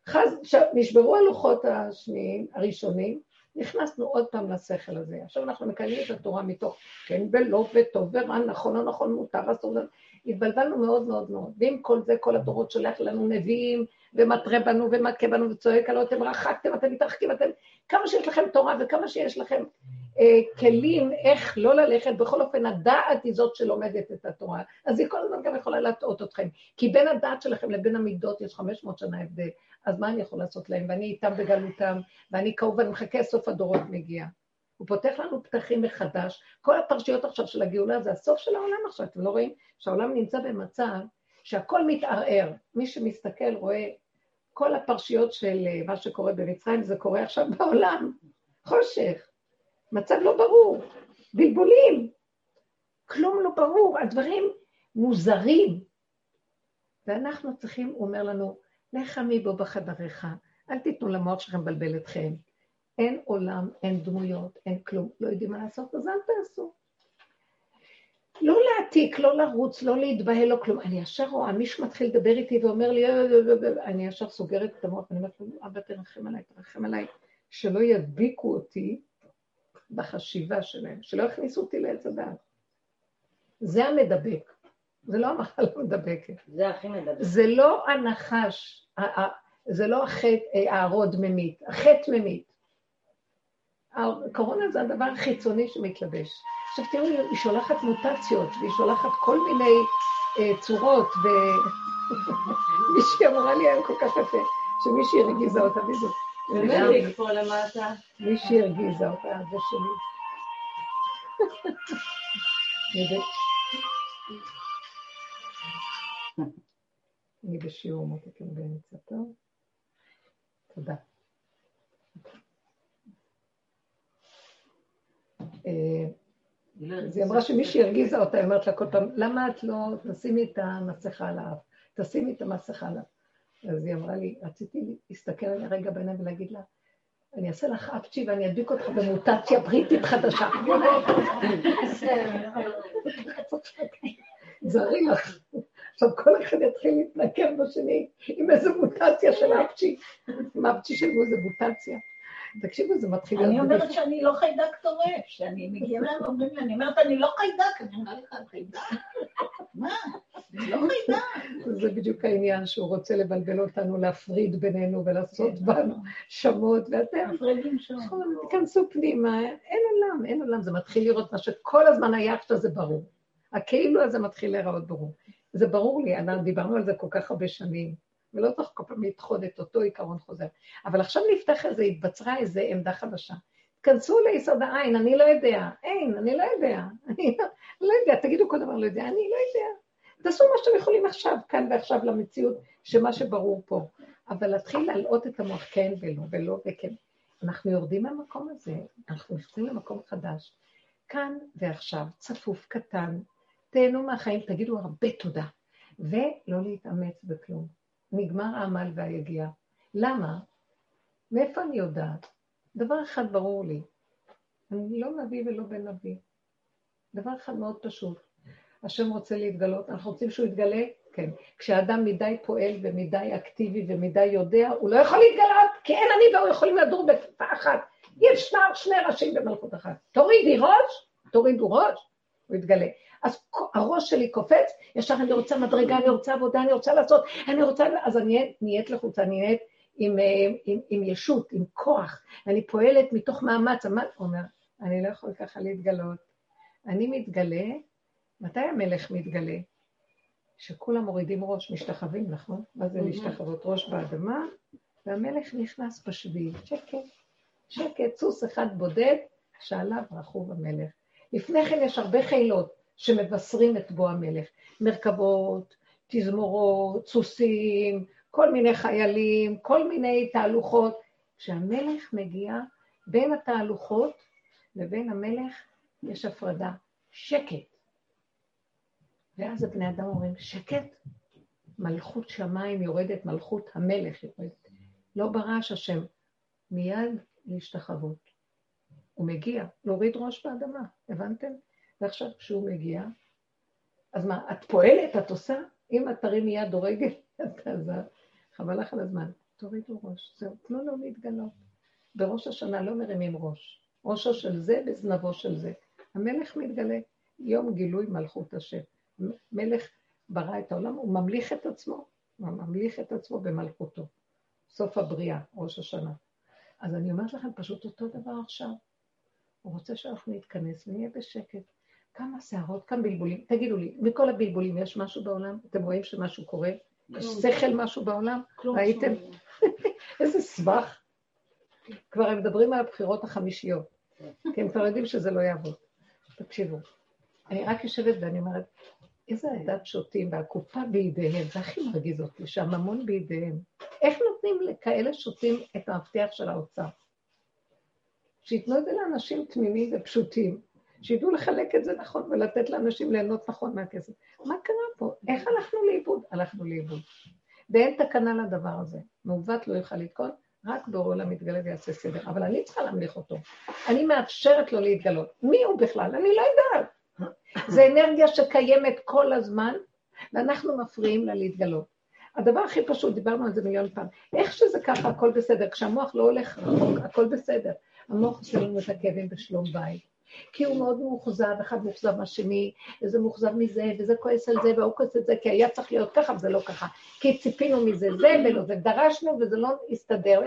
חז, נשברו הלוחות השניים, הראשונים, נכנסנו עוד פעם לשכל הזה. עכשיו אנחנו מקיימים את התורה מתוך כן ולא וטוב ורע, נכון או נכון, מותר, אסור, התבלבלנו מאוד מאוד מאוד. ועם כל זה, כל הדורות שולח לנו נביאים, ומתרה בנו ומכה בנו וצועק עלו, אתם רחקתם, אתם מתרחקים, אתם... כמה שיש לכם תורה וכמה שיש לכם אה, כלים איך לא ללכת, בכל אופן הדעת היא זאת שלומדת את התורה, אז היא כל הזמן גם יכולה להטעות אתכם, כי בין הדעת שלכם לבין המידות יש 500 שנה הבדל, אז מה אני יכול לעשות להם? ואני איתם בגלותם, ואני כאוב ואני מחכה סוף הדורות מגיע. הוא פותח לנו פתחים מחדש, כל הפרשיות עכשיו של הגאולה זה הסוף של העולם עכשיו, אתם לא רואים? שהעולם נמצא במצב שהכל מתערער, מי שמסתכל רואה כל הפרשיות של אה, מה שקורה במצרים, זה קורה עכשיו בעולם, חושך. מצב לא ברור, בלבולים, כלום לא ברור, הדברים מוזרים. ואנחנו צריכים, הוא אומר לנו, עמי בו בחדריך, אל תיתנו למוח שלכם לבלבל אתכם. אין עולם, אין דמויות, אין כלום, לא יודעים מה לעשות, אז אל תעשו. לא להעתיק, לא לרוץ, לא להתבהל, לא כלום. אני ישר רואה, מישהו מתחיל לדבר איתי ואומר לי, אני ישר סוגרת את המוח, אני אומרת לו, אבא תרחם עליי, תרחם עליי, שלא ידביקו אותי בחשיבה שלהם, שלא יכניסו אותי לעץ הדעת. זה המדבק, זה לא המחלה המדבקת. זה הכי מדבק. זה לא הנחש, זה לא החטא, הערוד ממית, החטא ממית. הקורונה זה הדבר החיצוני שמתלבש. עכשיו תראו, היא שולחת מוטציות, והיא שולחת כל מיני אה, צורות, ומישהי אמרה לי היום כל כך יפה, שמישהי הרגיזה אותה בדיוק. מישהי הרגיזה אותה, זה שלי. אני בשיעור מותקים באמצע טוב. תודה. אה, אז היא אמרה שמישהי הרגיזה אותה, היא אומרת לה כל פעם, למה את לא תשימי את המסכה על האף? תשימי את המסכה על האף. אז היא אמרה לי, רציתי להסתכל עליה רגע בעיניים ולהגיד לה, אני אעשה לך אפצ'י ואני אדביק אותך במוטציה בריטית חדשה. זרי לך. עכשיו כל אחד יתחיל להתנכר בשני עם איזה מוטציה של אפצ'י. עם אפצ'י שלו זה מוטציה. תקשיבו, זה מתחיל להיות... אני אומרת שאני לא חיידק טורף, שאני מגיעה להם ואומרים לי, אני אומרת, אני לא חיידק, אני אומרת לך, חיידק. מה? אני לא חיידק. זה בדיוק העניין, שהוא רוצה לבלבל אותנו, להפריד בינינו ולעשות כן, בנו. שמות, ואתם... מפרידים שמות. נכון, תיכנסו פנימה, אין עולם, אין עולם, זה מתחיל לראות מה שכל הזמן היפת זה ברור. הכאילו הזה מתחיל להיראות ברור. זה ברור לי, דיברנו על זה כל כך הרבה שנים. ולא צריך כל פעם לדחות את אותו עיקרון חוזר. אבל עכשיו נפתח איזה, התבצרה איזה עמדה חדשה. תכנסו ליסוד העין, אני לא יודע. אין, אני לא יודע. אני לא יודע, תגידו כל דבר לא יודע, אני לא יודע. תעשו מה שאתם יכולים עכשיו, כאן ועכשיו למציאות, שמה שברור פה. אבל להתחיל להלאות את המוח כן ולא, ולא וכן. אנחנו יורדים מהמקום הזה, אנחנו נכנסים למקום חדש. כאן ועכשיו, צפוף, קטן, תהנו מהחיים, תגידו הרבה תודה, ולא להתאמץ בכלום. נגמר העמל והיגיעה. למה? מאיפה אני יודעת? דבר אחד ברור לי, אני לא נביא ולא בן נביא. דבר אחד מאוד פשוט, השם רוצה להתגלות, אנחנו רוצים שהוא יתגלה? כן. כשאדם מדי פועל ומדי אקטיבי ומדי יודע, הוא לא יכול להתגלות, כי אין אני והוא יכולים לדור בכפיפה אחת. יש שני ראשים במלכות אחת. תורידי ראש, תורידו ראש, הוא יתגלה. אז הראש שלי קופץ, ישר אני רוצה מדרגה, אני רוצה עבודה, אני רוצה לעשות, אני רוצה, אז אני נהיית לחוצה, אני נהיית עם, אה, עם, עם ישות, עם כוח, ואני פועלת מתוך מאמץ, הוא אומר, אני לא יכול ככה להתגלות. אני מתגלה, מתי המלך מתגלה? שכולם מורידים ראש, משתחווים, נכון? מה זה להשתחוות? ראש באדמה, והמלך נכנס בשביל, שקט, שקט, סוס אחד בודד, שעליו רכוב המלך. לפני כן יש הרבה חילות, שמבשרים את בוא המלך. מרכבות, תזמורות, סוסים, כל מיני חיילים, כל מיני תהלוכות. כשהמלך מגיע, בין התהלוכות לבין המלך יש הפרדה, שקט. ואז הבני אדם אומרים, שקט? מלכות שמיים יורדת, מלכות המלך יורדת. לא ברעש השם, מיד להשתחוות. הוא מגיע, להוריד ראש באדמה, הבנתם? ועכשיו כשהוא מגיע, אז מה, את פועלת, את עושה? אם את תרימי יד או רגל, אז חבל לך על הזמן. תורידו ראש, זהו, תנו לו להתגלות. בראש השנה לא מרימים ראש. ראשו של זה בזנבו של זה. המלך מתגלה, יום גילוי מלכות השם. מלך ברא את העולם, הוא ממליך את עצמו, הוא ממליך את עצמו במלכותו. סוף הבריאה, ראש השנה. אז אני אומרת לכם פשוט אותו דבר עכשיו. הוא רוצה שאנחנו נתכנס ונהיה בשקט. כמה שערות, כמה בלבולים. תגידו לי, מכל הבלבולים יש משהו בעולם? אתם רואים שמשהו קורה? יש שכל משהו בעולם? ראיתם? איזה סבך. כבר הם מדברים על הבחירות החמישיות, כי הם כבר יודעים שזה לא יעבוד. תקשיבו, אני רק יושבת ואני אומרת, איזה עדת שוטים והקופה בידיהם, זה הכי מרגיז אותי, שהממון בידיהם. איך נותנים לכאלה שוטים את המפתח של האוצר? שייתנו את זה לאנשים תמימים ופשוטים, שידעו לחלק את זה נכון ולתת לאנשים ליהנות נכון מהכסף. מה קרה פה? איך הלכנו לאיבוד? הלכנו לאיבוד. ואין תקנה לדבר הזה. מעוות לא יוכל לתקון, רק באור העולם יתגלה ויעשה סדר. אבל אני צריכה להמליך אותו. אני מאפשרת לו להתגלות. מי הוא בכלל? אני לא יודעת. זה אנרגיה שקיימת כל הזמן, ואנחנו מפריעים לה להתגלות. הדבר הכי פשוט, דיברנו על זה מיליון פעם, איך שזה ככה, הכל בסדר. כשהמוח לא הולך רחוק, הכל בסדר. המוח עושה לנו את הכאבים בשלום בית. כי הוא מאוד מאוכזב, אחד מאוכזב מהשני, וזה מאוכזב מזה, וזה כועס על זה, והוא כועס על זה, כי היה צריך להיות ככה, וזה לא ככה. כי ציפינו מזה זה ולא זה, דרשנו וזה לא הסתדר.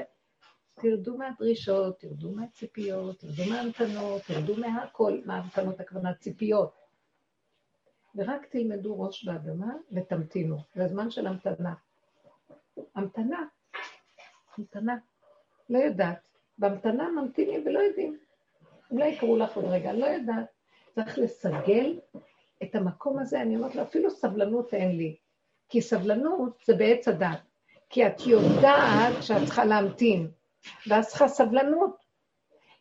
תרדו מהדרישות, תרדו מהציפיות, תרדו מההמתנות, תרדו מהכל, מההמתנות הכוונה ציפיות. ורק תלמדו ראש באדמה ותמתינו, זה זמן של המתנה. המתנה. המתנה. לא יודעת. בהמתנה ממתינים ולא יודעים. אולי יקראו לך עוד רגע, לא יודעת. צריך לסגל את המקום הזה, אני אומרת לו, אפילו סבלנות אין לי. כי סבלנות זה בעץ הדת. כי את יודעת שאת צריכה להמתין, ואת צריכה סבלנות.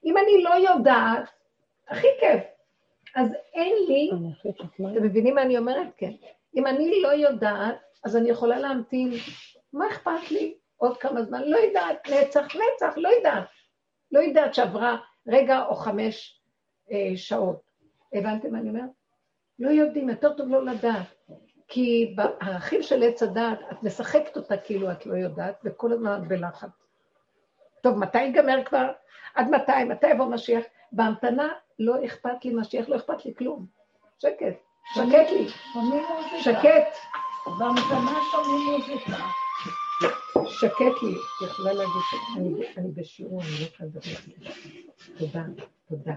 אם אני לא יודעת, הכי כיף. אז אין לי, אתם מבינים מה אני אומרת? כן. אם אני לא יודעת, אז אני יכולה להמתין. מה אכפת לי? עוד כמה זמן? לא יודעת, נצח, נצח, לא יודעת. לא יודעת שעברה רגע או חמש אה, שעות. הבנתם מה אני אומרת? לא יודעים, יותר טוב לא לדעת. כי בערכים של עץ הדעת, את משחקת אותה כאילו את לא יודעת, וכל הזמן את בלחץ. טוב, מתי ייגמר כבר? עד מתי? מתי יבוא משיח? בהמתנה לא אכפת לי משיח, לא אכפת לי כלום. שקט, שקט לי. שקט. בהמתנה שומעים מוזיקה. שקט לי. יכולה להגיד, אני בשיעור, אני לא יכולה לדבר. תודה, תודה.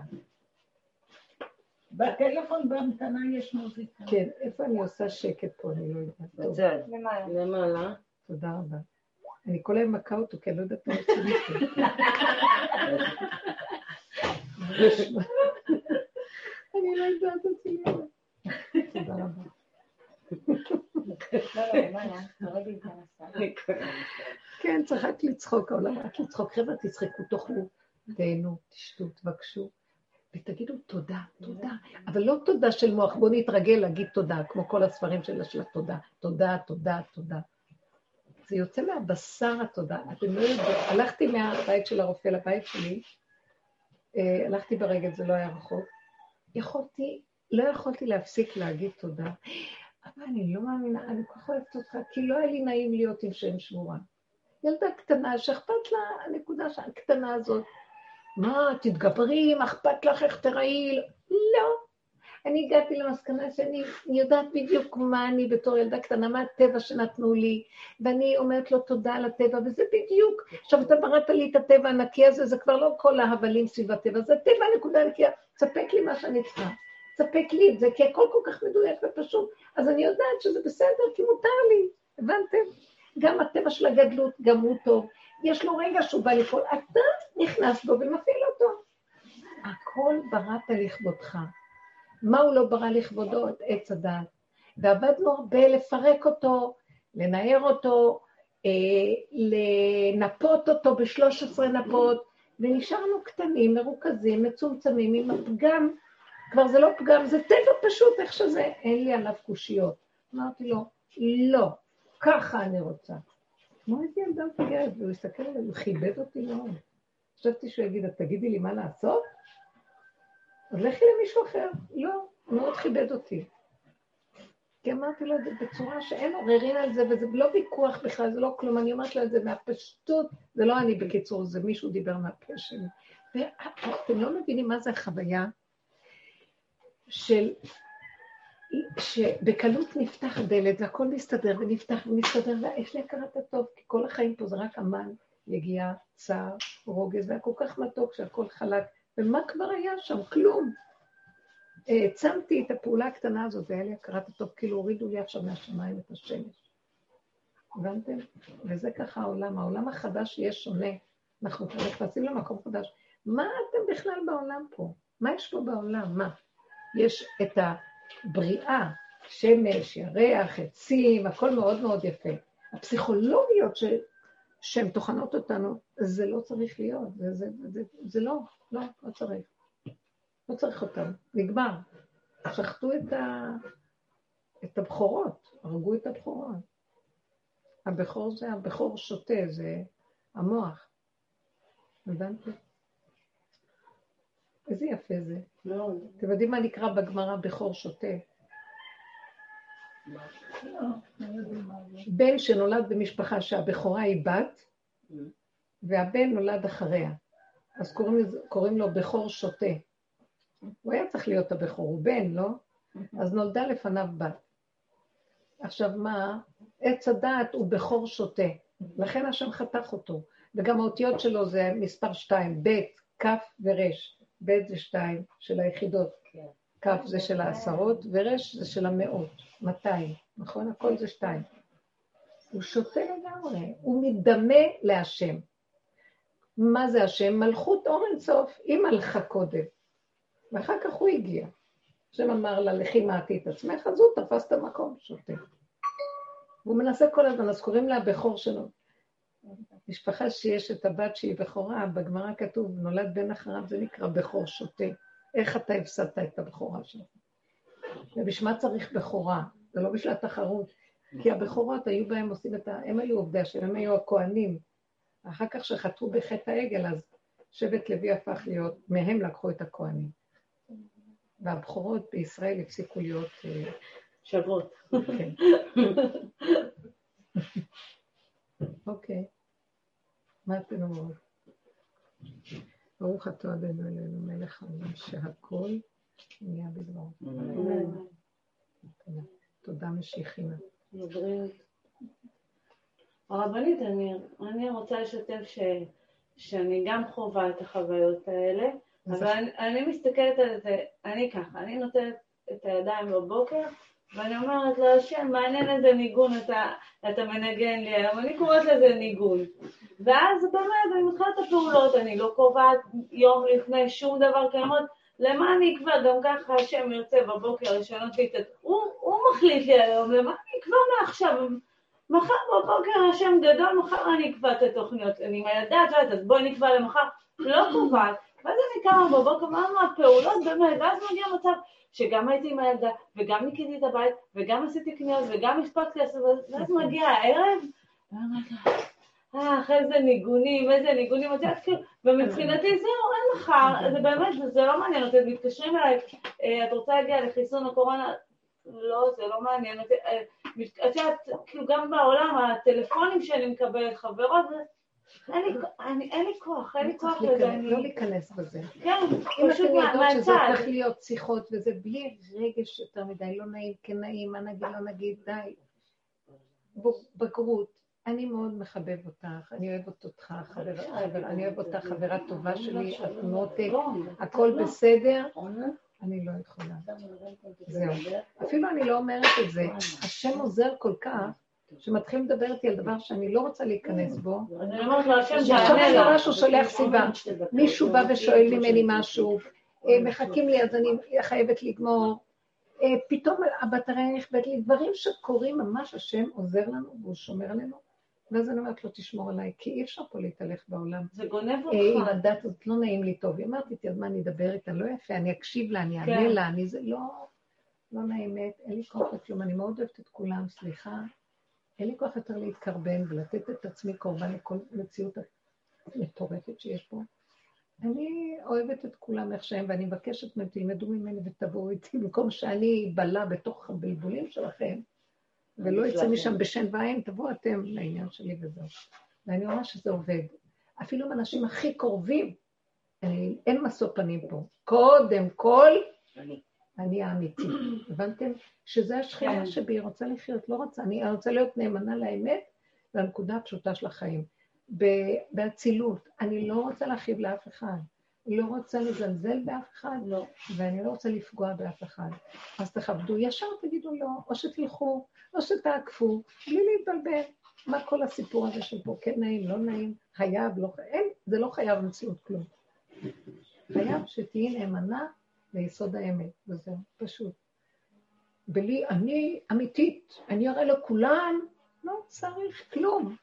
בטלפון בהמתנה יש מוזיקה. כן, איפה אני עושה שקט פה, אני לא יודעת. בצד. למעלה. תודה רבה. אני כל היום מכה אותו, כי אני לא יודעת מה עושים איתו. אני לא יודעת את זה. תודה רבה. כן, צריך רק לצחוק, העולם רק לצחוק. חבר'ה, תצחקו, תאכלו, תהנו, תשתו, תבקשו. ותגידו תודה, תודה, אבל לא תודה של מוח, בואו נתרגל להגיד תודה, כמו כל הספרים של התודה, תודה, תודה, תודה. זה יוצא מהבשר התודה. אתם לא יודעים, הלכתי מהבית של הרופא לבית שלי, אה, הלכתי ברגל, זה לא היה רחוק. יכולתי, לא יכולתי להפסיק להגיד תודה. אבל אני לא מאמינה, אני כל כך אוהבת אותך, כי לא היה לי נעים להיות עם שם שמורה. ילדה קטנה שאכפת לה הנקודה הקטנה הזאת. מה, תתגברי, מה אכפת לך, איך תראי? לא. אני הגעתי למסקנה שאני יודעת בדיוק מה אני בתור ילדה קטנה, מה הטבע שנתנו לי, ואני אומרת לו תודה על הטבע, וזה בדיוק. עכשיו, אתה בראת לי את הטבע הנקי הזה, זה כבר לא כל ההבלים סביב הטבע, זה טבע נקודה נקייה. תספק לי מה שאני צריכה. תספק לי את זה, כי הכל כל כך מדויק ופשוט. אז אני יודעת שזה בסדר, כי מותר לי. הבנתם? גם הטבע של הגדלות, גם הוא טוב. יש לו רגע שהוא בא לפעול, אתה נכנס בו ומפעיל אותו. הכל בראת לכבודך. מה הוא לא ברא לכבודו? את עץ הדת. ועבדנו הרבה לפרק אותו, לנער אותו, אה, לנפות אותו בשלוש עשרה נפות, ונשארנו קטנים, מרוכזים, מצומצמים, עם הפגם, כבר זה לא פגם, זה טבע פשוט, איך שזה, אין לי עליו קושיות. אמרתי לו, לא, ככה אני רוצה. כמו איזה ילדה מפגרת, והוא הסתכל עליי, הוא כיבד אותי מאוד. חשבתי שהוא יגיד, את תגידי לי מה לעשות? אז לכי למישהו אחר. לא, הוא מאוד כיבד אותי. כי אמרתי לו את זה בצורה שאין עוררין על זה, וזה לא ויכוח בכלל, זה לא כלום, אני אומרת לו את זה מהפשטות, זה לא אני בקיצור, זה מישהו דיבר מהפה שלי. ואתם לא מבינים מה זה החוויה של שבקלות נפתח דלת והכל מסתדר ונפתח ומסתדר, ויש לי הכרת הטוב, כי כל החיים פה זה רק אמן, יגיעה, צער, רוגז, והיה כל כך מתוק שהכל חלק, ומה כבר היה שם? כלום. העצמתי את הפעולה הקטנה הזאת, והיה לי הכרת הטוב, כאילו הורידו לי עכשיו מהשמיים את השמש. הבנתם? וזה ככה העולם. העולם החדש יהיה שונה. אנחנו נכנסים למקום חדש. מה אתם בכלל בעולם פה? מה יש פה בעולם? מה? יש את הבריאה, שמש, ירח, עצים, הכל מאוד מאוד יפה. הפסיכולוגיות ש... שהן טוחנות אותנו, זה לא צריך להיות, זה, זה, זה, זה לא, לא, לא צריך. לא צריך אותם, נגמר. שחטו את, ה... את הבכורות, הרגו את הבכורות. הבכור זה, הבכור שותה, זה המוח. הבנתי? איזה יפה זה. לא. אתם יודעים מה נקרא בגמרא בכור שותה? בן שנולד במשפחה שהבכורה היא בת, והבן נולד אחריה. אז קוראים, קוראים לו בכור שותה. הוא היה צריך להיות הבכור, הוא בן, לא? אז נולדה לפניו בת. עכשיו מה? עץ הדעת הוא בכור שותה, לכן השם חתך אותו. וגם האותיות שלו זה מספר שתיים, ב', כ' ור'. ב' זה שתיים של היחידות, כ' זה של העשרות, ור' זה של המאות, 200, נכון? הכל זה שתיים. הוא שותה לגמרי, הוא מדמה להשם. מה זה השם? מלכות אור אינסוף, היא מלכה קודם. ואחר כך הוא הגיע. השם אמר לה, לכי מעטי את עצמך, אז הוא תפס את המקום, שותה. והוא מנסה כל הזמן, אז קוראים לה הבכור שלו. משפחה שיש את הבת שהיא בכורה, בגמרא כתוב, נולד בן אחריו, זה נקרא בכור שותה. איך אתה הפסדת את הבכורה שלך? ובשביל מה צריך בכורה? זה לא בשביל התחרות. כי הבכורות היו בהם עושים את ה... הם היו עובדי השם, הם היו הכוהנים. אחר כך שחטאו בחטא העגל, אז שבט לוי הפך להיות, מהם לקחו את הכוהנים. והבכורות בישראל הפסיקו להיות... אה, שוות. כן. אוקיי. מה אתם אומרים? ברוך אתה אדוני אלינו מלך העולם שהכל נהיה בדבר. תודה משיחינה. הרבנית, אני, אני רוצה לשתף ש, שאני גם חווה את החוויות האלה, אבל אני, אני מסתכלת על זה, אני ככה, אני נותנת את הידיים בבוקר, ואני אומרת לו, השם, מעניין איזה ניגון אתה, אתה מנגן לי היום, אני קוראת לזה ניגון. ואז באמת, אני מתחילה את הפעולות, אני לא קובעת יום לפני שום דבר, כי אני אומרת, למה אני אקבע? גם ככה השם יוצא בבוקר לשנות לי את... הוא, הוא מחליט לי היום, למה אני אקבע מעכשיו? מחר בבוקר השם גדול, מחר אני אקבע את התוכניות. אני עם יודעת, אז בואי נקבע למחר. לא קובעת. ואז אני קמה בבוקר, מה הפעולות באמת, ואז מגיע מצב שגם הייתי עם הילדה, וגם ניקיתי את הבית, וגם עשיתי קניות, וגם הספקתי לעשות, ואז מגיע הערב, אה, איזה ניגונים, איזה ניגונים, את יודעת, כאילו, ומבחינתי זהו, אין לך, זה באמת, זה לא מעניין אותי, מתקשרים אליי, אה, את רוצה להגיע לחיסון הקורונה? לא, זה לא מעניין אותי. אה, את יודעת, כאילו גם בעולם, הטלפונים שאני מקבלת, חברות, אין לי כוח, אין לי כוח לזה. לא להיכנס בזה. כן, פשוט מהצד. אם אתם יודעות שזה הופך להיות שיחות, וזה בלי רגש יותר מדי, לא נעים, כן נעים, מה נגיד, לא נגיד, די. בגרות. אני מאוד מחבב אותך, אני אוהבת אותך, אני אוהבת אותך, חברה טובה שלי, את מותק, הכל בסדר, אני לא יכולה. זהו. אפילו אני לא אומרת את זה. השם עוזר כל כך, שמתחילים לדבר איתי על דבר שאני לא רוצה להיכנס בו. אני אומרת לו, השם שהוא שולח סיבה. מישהו בא ושואל ממני משהו, אה, מחכים לי אז אני חייבת לגמור. אה, פתאום הבטריה נכבדת לי, דברים שקורים ממש, השם עוזר לנו והוא שומר עלינו. ואז אני אומרת לו, תשמור עליי, כי אי אפשר פה להתהלך בעולם. זה גונב אותך. עם הדת הזאת לא נעים לי טוב. היא אמרת איתי, אז מה, אני אדבר איתה? לא יפה, אני אקשיב לה, אני אענה כן. לה, אני זה, לא, לא נעים, אין לי כוח לכלום, אני מאוד אוהבת את כולם, סליחה. אין לי כוח יותר להתקרבן ולתת את עצמי קורבן לכל מציאות המטורפת שיש פה. אני אוהבת את כולם איך שהם, ואני מבקשת מהם, תלמדו ממני ותבואו איתי, במקום שאני אבלע בתוך הבלבולים שלכם, ולא יצא משם בשן ועין, תבואו אתם לעניין שלי וזהו. ואני רואה שזה עובד. אפילו עם אנשים הכי קרובים, אני, אין משוא פנים פה. קודם כל, אני, אני האמיתי. הבנתם? שזה השכינה כן. שבי, רוצה לחיות, לא רוצה. אני רוצה להיות נאמנה לאמת לנקודה הפשוטה של החיים. באצילות, אני לא רוצה להכאיב לאף אחד. לא רוצה לזלזל באף אחד, לא. ואני לא רוצה לפגוע באף אחד. אז תכבדו, ישר תגידו לא, או שתלכו, או שתעקפו, בלי להתבלבל. מה כל הסיפור הזה של פה, כן נעים, לא נעים, חייב, לא חייב, זה לא חייב במציאות כלום. חייב שתהיי נאמנה ליסוד האמת, וזהו, פשוט. בלי, אני אמיתית, אני אראה לכולם, לא צריך כלום.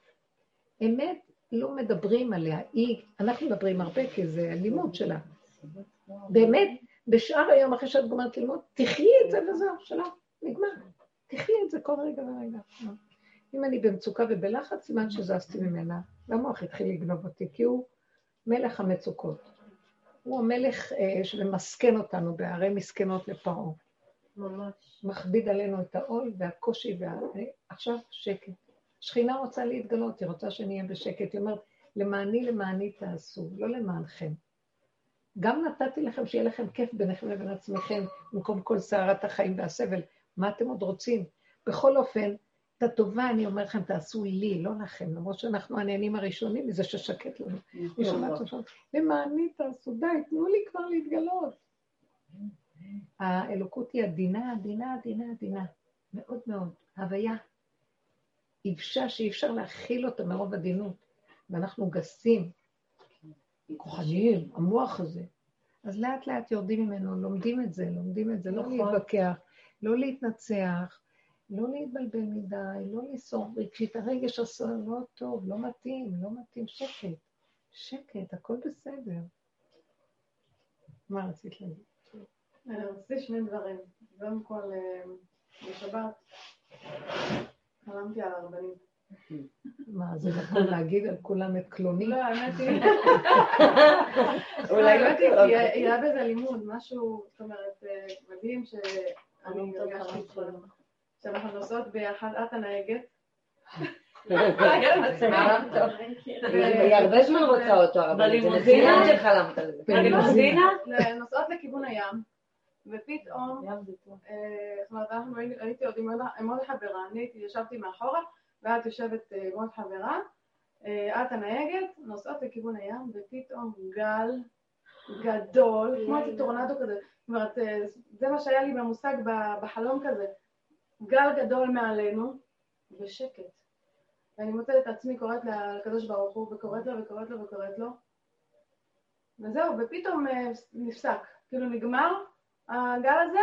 אמת לא מדברים עליה, היא, אנחנו מדברים הרבה כי זה הלימוד שלה. באמת, בשאר היום אחרי שאת גומרת ללמוד, תחי את זה וזהו, שלום, נגמר. תחי את זה כל רגע ורגע. אם אני במצוקה ובלחץ, סימן שזזתי ממנה. והמוח התחיל לגנוב אותי, כי הוא מלך המצוקות. הוא המלך אה, שממסכן אותנו בערי מסכנות לפרעה. ממש. מכביד עלינו את העול והקושי, וה... עכשיו שקט. שכינה רוצה להתגלות, היא רוצה שנהיה בשקט. היא אומרת, למעני למעני תעשו, לא למענכם. גם נתתי לכם שיהיה לכם כיף ביניכם לבין עצמכם, במקום כל סערת החיים והסבל. מה אתם עוד רוצים? בכל אופן, את הטובה, אני אומר לכם, תעשו לי, לא לכם, למרות שאנחנו הנהנים הראשונים מזה ששקט לנו. למעני תעשו, די, תנו לי כבר להתגלות. האלוקות היא עדינה, עדינה, עדינה, עדינה. מאוד מאוד. הוויה. יבשה שאי אפשר להכיל אותה מרוב עדינות, ואנחנו גסים. כוחניים, המוח הזה. אז לאט לאט יורדים ממנו, לומדים את זה, לומדים את זה, לא נכון. להתווכח, לא להתנצח, לא להתבלבל מדי, לא לסור רגשית, הרגש עושה לא טוב, לא מתאים, לא מתאים, שקט. שקט, הכל בסדר. מה רצית להגיד? אני רציתי שני דברים. קודם כל, אה, בשבת חלמתי על הרבנית. מה, זה נכון להגיד על כולם את קלוני? לא, האמת היא... אולי לא. כי היה בזה לימוד, משהו, זאת אומרת, אה, מדהים שאני הרגשתי ש- שאנחנו נוסעות ביחד, את הנהגת. היא הרבה זמן רוצה אותו, אבל זה? מצוין שחלמת על זה. בלימוזינה? נוסעות לכיוון הים, ופתאום, אה, זאת אומרת, אנחנו הייתי עוד עם עוד- חברה, אני הייתי, ישבתי מאחורה, ואת יושבת אה, עם עוד חברה, אה, את הנהגת, נוסעות לכיוון הים, ופתאום גל גדול, כמו איזה טורנדו כזה, זאת אומרת, זה מה שהיה לי במושג בחלום כזה, גל גדול מעלינו, ושקט. ואני מוצאת את עצמי קוראת לקדוש ברוך הוא, וקוראת לו וקוראת לו וקוראת לו, וזהו, ופתאום אה, נפסק, כאילו נגמר הגל הזה,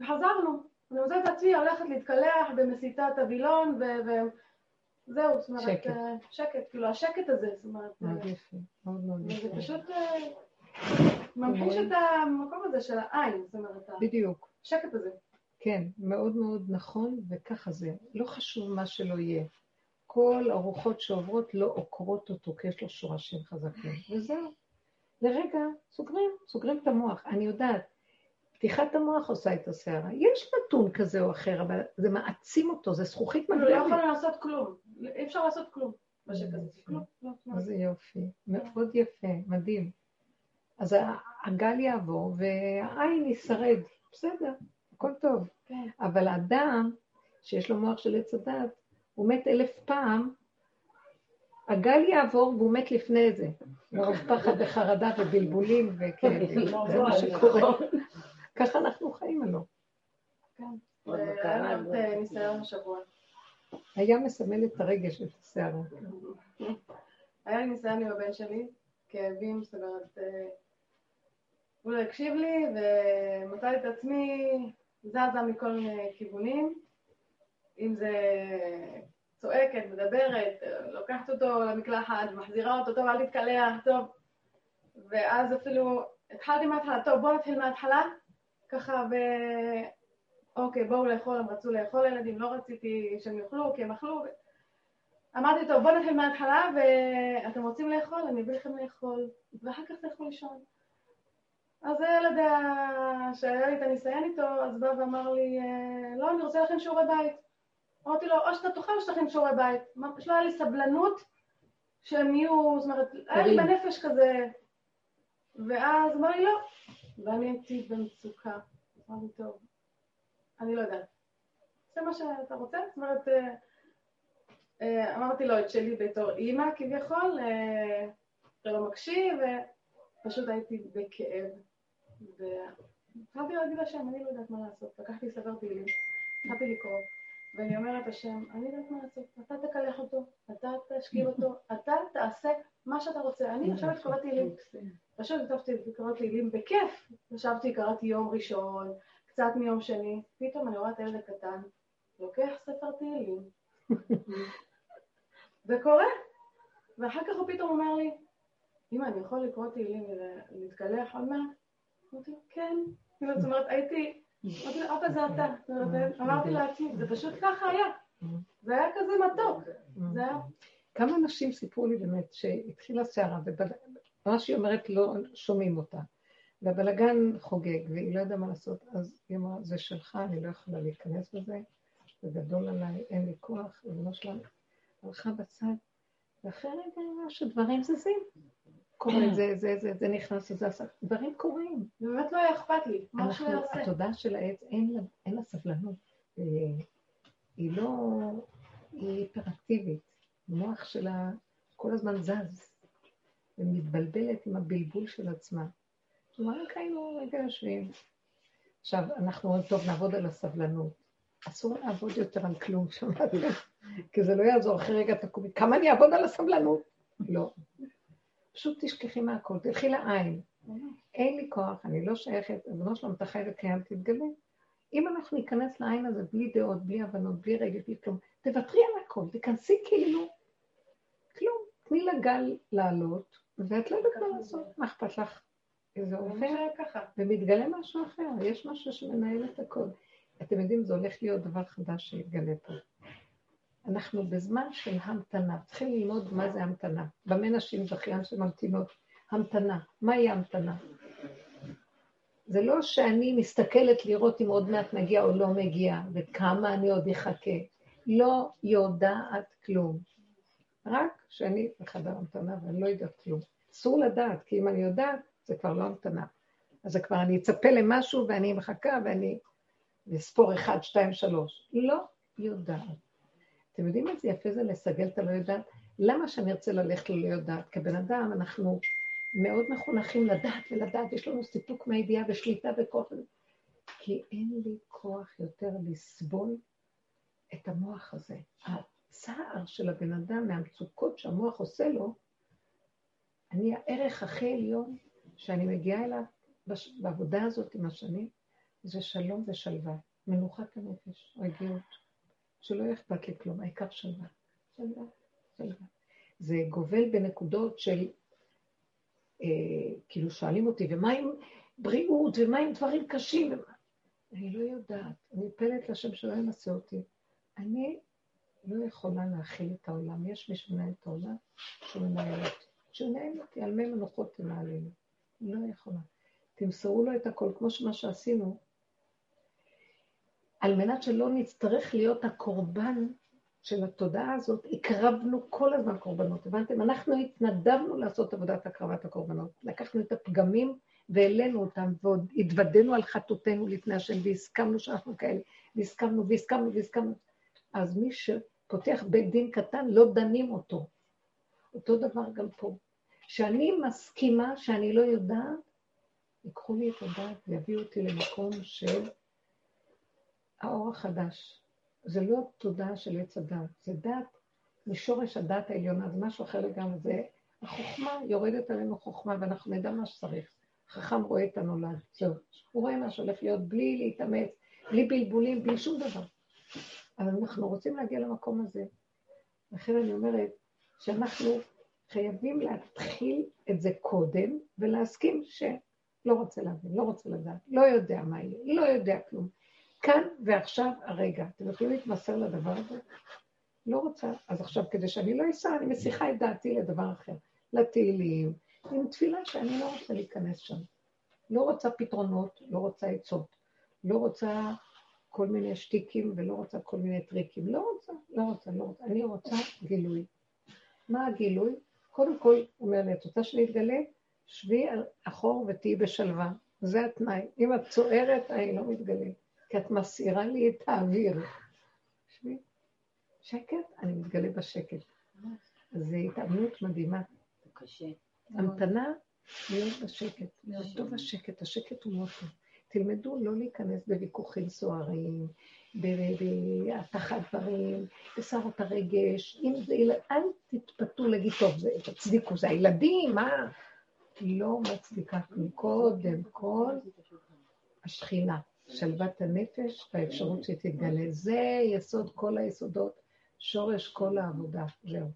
וחזרנו. אני מוצאת את עצמי הולכת להתקלח במסיתת הווילון, וזהו, זאת אומרת, שקט. אה, שקט, כאילו השקט הזה, זאת אומרת, אה, מאוד יפה, מאוד מאוד וזה יפה. פשוט אה, ממחיש את המקום הזה של העין, זאת אומרת, בדיוק. השקט הזה. כן, מאוד מאוד נכון, וככה זה. לא חשוב מה שלא יהיה. כל הרוחות שעוברות לא עוקרות אותו, כי יש לו שורשים חזקים. וזהו. לרגע, סוגרים, סוגרים את המוח. אני יודעת, פתיחת המוח עושה את הסערה. יש נתון כזה או אחר, אבל זה מעצים אותו, זה זכוכית כאילו, לא. יכולנו לעשות כלום, אי אפשר לעשות כלום בשקט הזה, כלום. לא, לא. איזה יופי, מאוד יפה, מדהים. אז הגל יעבור והעין ישרד, בסדר, הכל טוב. כן. אבל האדם שיש לו מוח של עץ הדת, הוא מת אלף פעם, הגל יעבור והוא מת לפני זה. מרוב פחד וחרדה ובלבולים וכאבים, זה מה שקורה. ככה אנחנו חיים לנו את אה, ניסיון השבוע. היה מסמל את הרגש ואת הסערה. היה לי ניסיון עם הבן שלי, כאבים, זאת אומרת, אה, הוא לא הקשיב לי, ומצאתי את עצמי זזה מכל מיני כיוונים, אם זה צועקת, מדברת, לוקחת אותו למקלחת, מחזירה אותו, טוב, אל תתקלח, טוב. ואז אפילו התחלתי מההתחלה, טוב, בואו נתחיל מההתחלה, ככה, ו... אוקיי, בואו לאכול, הם רצו לאכול הילדים, לא רציתי שהם יאכלו, כי הם אכלו. אמרתי, טוב, בואו נתחיל מההתחלה, ואתם רוצים לאכול, אני אביא לכם לאכול, ואחר כך תלכו לישון. אז הילד שהיה לי את הניסיון איתו, אז בא ואמר לי, "אה, לא, אני רוצה לכם שיעורי בית. אמרתי לו, או שאתה תאכל או שתכין שיעורי בית. ממש לא היה לי סבלנות שהם יהיו, זאת אומרת, היה לי. בנפש כזה. ואז אמר לי, לא. ואני הייתי במצוקה. אמרתי, טוב, אני לא יודעת. זה מה שאתה רוצה? זאת אומרת, אה, אה, אמרתי לו את שלי בתור אימא כביכול, אה, לא מקשיב, ופשוט הייתי בכאב. והתחלתי להגיד לשם, אני לא יודעת מה לעשות. לקחתי ספר תהילים, התחלתי לקרוא, ואני אומרת השם, אני לא יודעת מה לעשות. אתה תקלח אותו, אתה תשקיע אותו, אתה תעשה מה שאתה רוצה. אני יושבת קוראת תהילים. פשוט כתבתי לקרוא תהילים בכיף. ישבתי, קראתי יום ראשון, קצת מיום שני, פתאום אני רואה את הילד הקטן, לוקח ספר תהילים, וקורא. ואחר כך הוא פתאום אומר לי, אמא, אני יכול לקרוא תהילים ולהתקלח עוד מעט? אמרתי לו, כן. זאת אומרת, הייתי, אמרתי לו, אבא זה אתה. אומרת, אמרתי לעצמי, זה פשוט ככה היה. זה היה כזה מתוק. זה היה... כמה אנשים סיפרו לי באמת שהתחילה סערה, ומה שהיא אומרת לא שומעים אותה. והבלגן חוגג, והיא לא יודעה מה לעשות, אז היא אמרה, זה שלך, אני לא יכולה להיכנס בזה, זה גדול עליי, אין לי כוח, ריבונו שלה הלכה בצד, ואחרי רגע היא אמרה שדברים זזים. קורה, זה, זה, זה, זה נכנס, זה עשה, דברים קורים. באמת לא היה אכפת לי, מה שהוא יעשה. התודעה של העץ, אין לה, אין לה סבלנות. אה, היא לא, היא היפראקטיבית. המוח שלה כל הזמן זז, ומתבלבלת עם הבלבול של עצמה. כלומר, רק היינו רגע יושבים. עכשיו, אנחנו אומרים, טוב, נעבוד על הסבלנות. אסור לעבוד יותר על כלום, שמעתם? כי זה לא יעזור, אחרי רגע תקומי, כמה אני אעבוד על הסבלנות? לא. פשוט תשכחי מהכל, תלכי לעין. אין לי כוח, אני לא שייכת, אדונו שלום, אתה חי וקיים, תתגלה. אם אנחנו ניכנס לעין הזה בלי דעות, בלי הבנות, בלי רגל, בלי כלום, תוותרי על הכל, תיכנסי כאילו, כלום. תני לגל לעלות, ואת לא יודעת מה לעשות, מה אכפת לך? זה עובר ומתגלה משהו אחר, יש משהו שמנהל את הכל. אתם יודעים, זה הולך להיות דבר חדש שיתגלה פה. אנחנו בזמן של המתנה, צריכים ללמוד מה זה המתנה. במה נשים זכיין שממתינות? המתנה. מהי המתנה? זה לא שאני מסתכלת לראות אם עוד מעט מגיע או לא מגיע, וכמה אני עוד אחכה. לא יודעת כלום. רק שאני בחדר המתנה ואני לא יודעת כלום. אסור לדעת, כי אם אני יודעת, זה כבר לא המתנה. אז זה כבר אני אצפה למשהו ואני מחכה ואני אספור אחד, שתיים, שלוש. לא יודעת. אתם יודעים איזה יפה זה לסגל את הלא יודעת? למה שאני ארצה ללכת ללא יודעת? כבן אדם אנחנו מאוד מחונכים לדעת ולדעת, יש לנו סיפוק מהידיעה ושליטה וכוח. כי אין לי כוח יותר לסבול את המוח הזה. הצער של הבן אדם מהמצוקות שהמוח עושה לו, אני הערך הכי עליון שאני מגיעה אליו בעבודה הזאת עם השנים, זה שלום ושלווה, מנוחת הנפש, רגיעות, שלא אכפת לי כלום, העיקר שלווה, שלווה, שלווה. זה גובל בנקודות של, אה, כאילו שואלים אותי, ומה עם בריאות, ומה עם דברים קשים? ומה... אני לא יודעת, אני פלט לשם שלא ינסה אותי. אני לא יכולה להכיל את העולם. יש מי שמנהל את העולם, שהוא מנהל אותי. שמנהל אותי, על מי מנוחות תנהלנו. לא יכולה. תמסרו לו את הכל, כמו שמה שעשינו, על מנת שלא נצטרך להיות הקורבן של התודעה הזאת, הקרבנו כל הזמן קורבנות. הבנתם? אנחנו התנדבנו לעשות עבודת הקרבת הקורבנות. לקחנו את הפגמים והעלינו אותם, ועוד התוודענו על חטאותינו לפני השם, והסכמנו שאנחנו כאלה, והסכמנו והסכמנו והסכמנו. אז מי שפותח בית דין קטן, לא דנים אותו. אותו דבר גם פה. כשאני מסכימה שאני לא יודעת, ייקחו לי את הדעת ויביאו אותי למקום של האור החדש. זה לא תודעה של עץ הדת, זה דת משורש הדת העליונה, זה משהו אחר לגמרי, זה החוכמה, יורדת עלינו חוכמה ואנחנו נדע מה שצריך. חכם רואה את הנולד, זהו. הוא רואה מה שהולך להיות בלי להתאמץ, בלי בלבולים, בלי שום דבר. אבל אנחנו רוצים להגיע למקום הזה. לכן אני אומרת שאנחנו חייבים להתחיל את זה קודם ולהסכים שלא רוצה להבין, לא רוצה לדעת, לא יודע מה יהיה, לא יודע כלום. כאן ועכשיו הרגע. אתם יכולים להתמסר לדבר הזה? לא רוצה. אז עכשיו, כדי שאני לא אסע, אני מסיחה את דעתי לדבר אחר. לתהילים, עם תפילה שאני לא רוצה להיכנס שם. לא רוצה פתרונות, לא רוצה עצות, לא רוצה כל מיני שטיקים ולא רוצה כל מיני טריקים. לא רוצה, לא רוצה, לא רוצה. אני רוצה גילוי. מה הגילוי? קודם כל, אומר לי, את רוצה שנתגלה? שבי אחור ותהיי בשלווה. זה התנאי. אם את צוערת, אני לא מתגלה. כי את מסעירה לי את האוויר. שקט, אני מתגלה בשקט. זו התאמנות מדהימה. זה קשה. המתנה, להיות בשקט. להיות טוב השקט, השקט הוא מאוד טוב. תלמדו לא להיכנס בוויכוחים סוערים, בהתחת דברים, בסערות הרגש. אם זה ילד, אל תתפתו להגיד, טוב, זה, תצדיקו, זה הילדים, מה? לא מצדיקה קודם כל השכינה. שלוות הנפש והאפשרות שתתגלה. זה יסוד כל היסודות, שורש כל העבודה. זהו.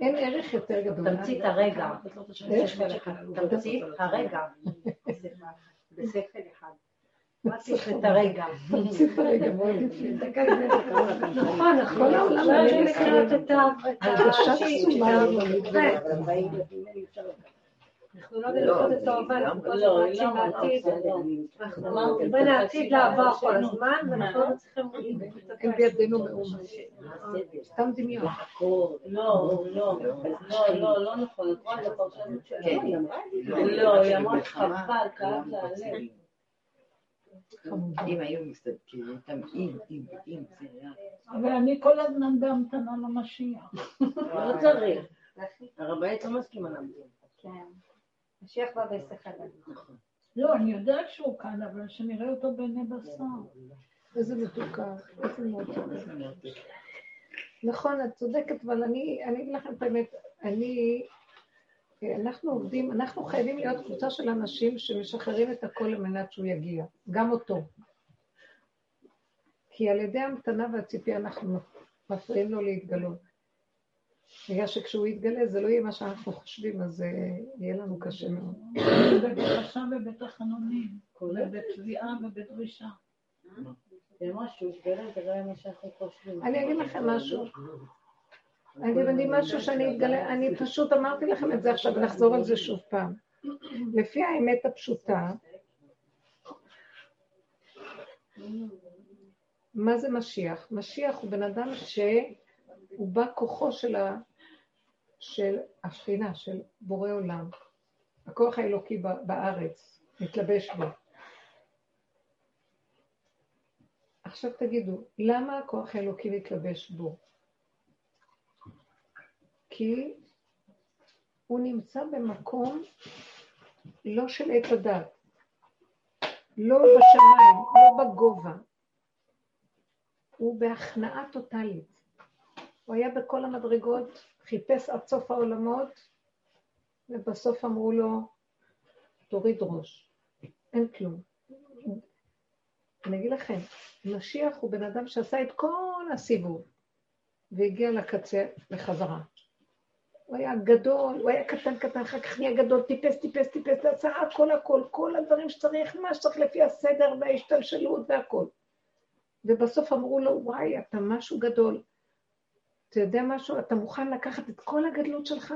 אין ערך יותר גדול. תמצית הרגע. תמצית הרגע. בספר אחד. מה צריך את הרגע? תמצית הרגע, בואי. נכון, נכון. לקראת את הרגשה קסומה. אנחנו לא נלכות את האהבה, אנחנו כל הזמן רצים לעתיד. אנחנו בין העתיד לעבר כל הזמן, ואנחנו לא צריכים... אין בידינו מאומה. סתם דמיון. לא, לא, לא, לא, לא נכון, את רואה את הפרשנות שלה. לא, היא אמרה חבל, כאב לה הלב. אם היו מסתדקים אותם, אם, אם, אם, זה היה... אבל אני כל הזמן בהמתנה למשיח. לא צריך. הרבנית לא מסכימה להמתין. כן. משיח בא הדעת. לא, אני יודעת שהוא כאן, אבל שנראה אותו בעיני בשר. איזה מתוקה, איזה מאוד נכון, את צודקת, אבל אני אגיד לכם את האמת, אני, אנחנו עובדים, אנחנו חייבים להיות קבוצה של אנשים שמשחררים את הכל על מנת שהוא יגיע, גם אותו. כי על ידי ההמתנה והציפייה אנחנו מפריעים לו להתגלות. בגלל שכשהוא יתגלה זה לא יהיה מה שאנחנו חושבים, אז יהיה לנו קשה מאוד. בבקשה ובית החנונים, ובתביעה ובדרישה. אני אגיד לכם משהו. אני אגיד משהו שאני אתגלה, אני פשוט אמרתי לכם את זה עכשיו, ונחזור על זה שוב פעם. לפי האמת הפשוטה, מה זה משיח? משיח הוא בן אדם שהוא בא כוחו של, ה... של השכינה, של בורא עולם. הכוח האלוקי בארץ, מתלבש בו. עכשיו תגידו, למה הכוח האלוקי מתלבש בו? כי הוא נמצא במקום לא של עת הדת, לא בשמיים, לא בגובה, הוא בהכנעה טוטאלית. הוא היה בכל המדרגות, חיפש עד סוף העולמות, ובסוף אמרו לו, תוריד ראש, אין כלום. אני אגיד לכם, משיח הוא בן אדם שעשה את כל הסיבוב, והגיע לקצה בחזרה. הוא היה גדול, הוא היה קטן קטן, אחר כך נהיה גדול, טיפס, טיפס, טיפס, עשה הכל הכל, כל הדברים שצריך, מה שצריך לפי הסדר וההשתלשלות והכל. ובסוף אמרו לו, וואי, אתה משהו גדול. אתה יודע משהו? אתה מוכן לקחת את כל הגדלות שלך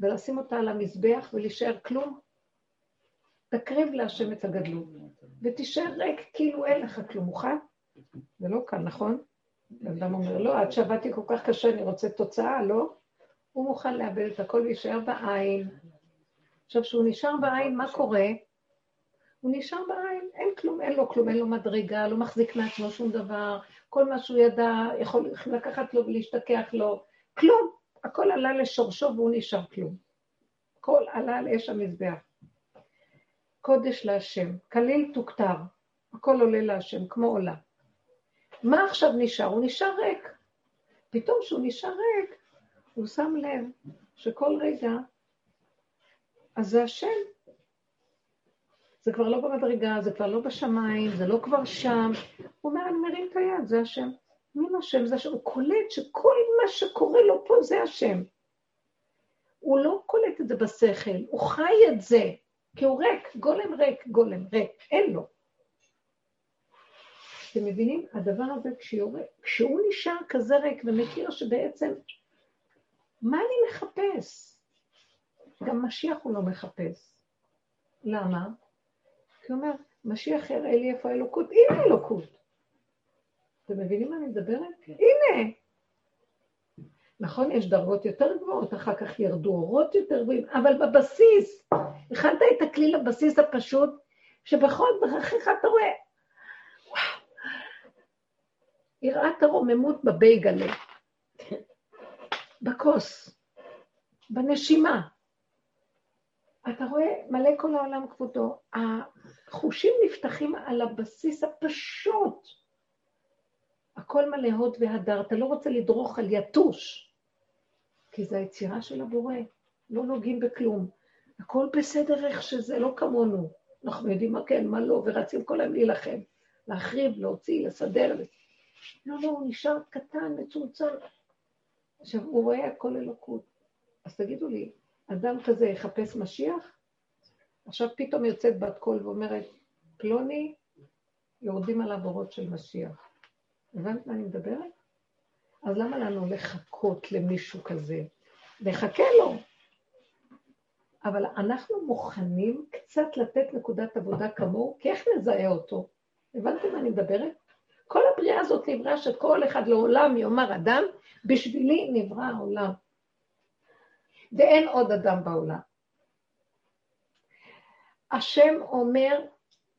ולשים אותה על המזבח ולהישאר כלום? תקריב להשם את הגדלות, ותישאר ריק כאילו אין לך כלום. מוכן? זה לא כאן, נכון? אדם אומר, לא, עד שעבדתי כל כך קשה, אני רוצה תוצאה, לא? הוא מוכן לאבד את הכל ויישאר בעין. עכשיו, כשהוא נשאר בעין, מה קורה? הוא נשאר בעין, אין כלום, אין לו כלום, אין לו מדרגה, לא מחזיק מעצמו שום דבר, כל מה שהוא ידע, יכול לקחת לו ולהשתכח לו, כלום, הכל עלה לשורשו והוא נשאר כלום. הכל עלה על אש המזבח. קודש להשם, כליל תוכתר, הכל עולה להשם, כמו עולה. מה עכשיו נשאר? הוא נשאר ריק. פתאום כשהוא נשאר ריק, הוא שם לב שכל רגע, אז זה השם. זה כבר לא במדרגה, זה כבר לא בשמיים, זה לא כבר שם. הוא אומר, אני מרים את היד, זה השם. מי השם? זה השם. הוא קולט שכל מה שקורה לו פה זה השם. הוא לא קולט את זה בשכל, הוא חי את זה, כי הוא ריק, גולם ריק, גולם ריק, אין לו. אתם מבינים? הדבר הזה, כשיורד, כשהוא נשאר כזה ריק ומכיר שבעצם, מה אני מחפש? גם משיח הוא לא מחפש. למה? כי הוא אומר, משיח יראה לי איפה האלוקות, הנה האלוקות. אתם מבינים מה אני מדברת? כן. הנה. נכון, יש דרגות יותר גבוהות, אחר כך ירדו אורות יותר גבוהים, אבל בבסיס, הכנת את הכלי לבסיס הפשוט, שבכל דרכיך אתה רואה, וואו, יראת הרוממות בבייגלה, בכוס, בנשימה. אתה רואה מלא כל העולם כבודו. החושים נפתחים על הבסיס הפשוט. הכל מלא הוד והדר, אתה לא רוצה לדרוך על יתוש, כי זה היצירה של הבורא, לא נוגעים בכלום. הכל בסדר איך שזה, לא כמונו. אנחנו יודעים מה כן, מה לא, ורצים כל היום להילחם, להחריב, להוציא, לסדר. לא, לא, הוא נשאר קטן, מצומצם. עכשיו, הוא רואה הכל אלוקות. אז תגידו לי, אדם כזה יחפש משיח? עכשיו פתאום יוצאת בת קול ואומרת, פלוני, יורדים עליו אורות של משיח. הבנת מה אני מדברת? אז למה לנו לחכות למישהו כזה? נחכה לו. אבל אנחנו מוכנים קצת לתת נקודת עבודה כמוהו, כי איך נזהה אותו? הבנתם מה אני מדברת? כל הבריאה הזאת נבראה שכל אחד לעולם יאמר אדם, בשבילי נברא העולם. ואין עוד אדם בעולם. השם אומר,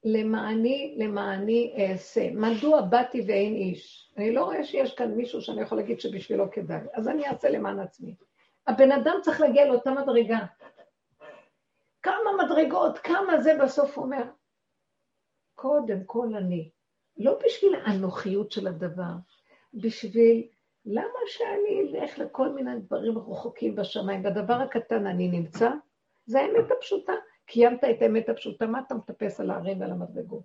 למעני, למעני אעשה. מדוע באתי ואין איש? אני לא רואה שיש כאן מישהו שאני יכול להגיד שבשבילו כדאי, אז אני אעשה למען עצמי. הבן אדם צריך להגיע לאותה מדרגה. כמה מדרגות, כמה זה בסוף אומר. קודם כל אני. לא בשביל האנוכיות של הדבר, בשביל למה שאני אלך לכל מיני דברים רחוקים בשמיים? בדבר הקטן אני נמצא? זה האמת הפשוטה. קיימת את האמת הפשוטה, מה אתה מטפס על הערים ועל המדרגות?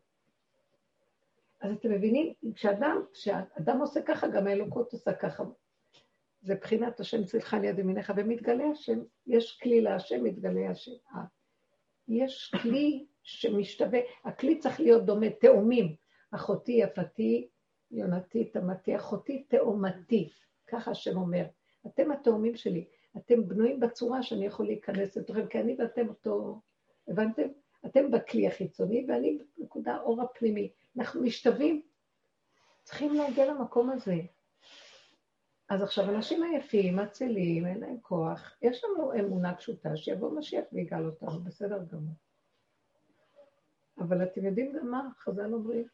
אז אתם מבינים, כשאדם, כשאדם עושה ככה, גם האלוקות עושה ככה. זה בחינת השם על יד ימיניך, ומתגלה השם. יש כלי להשם, מתגלה השם. אה. יש כלי שמשתווה, הכלי צריך להיות דומה, תאומים. אחותי, יפתי, יונתי, תמתי, אחותי, תאומתי. ככה השם אומר. אתם התאומים שלי. אתם בנויים בצורה שאני יכול להיכנס לתוכם, כי אני ואתם אותו... הבנתם? אתם בכלי החיצוני ואני בנקודה אור הפנימי. אנחנו משתווים. צריכים להגיע למקום הזה. אז עכשיו, אנשים עייפים, עצלים, אין להם כוח, יש לנו אמונה פשוטה, שיבוא משיח ויגאל אותנו, בסדר גמור. אבל אתם יודעים גם מה חז"ל אומרים?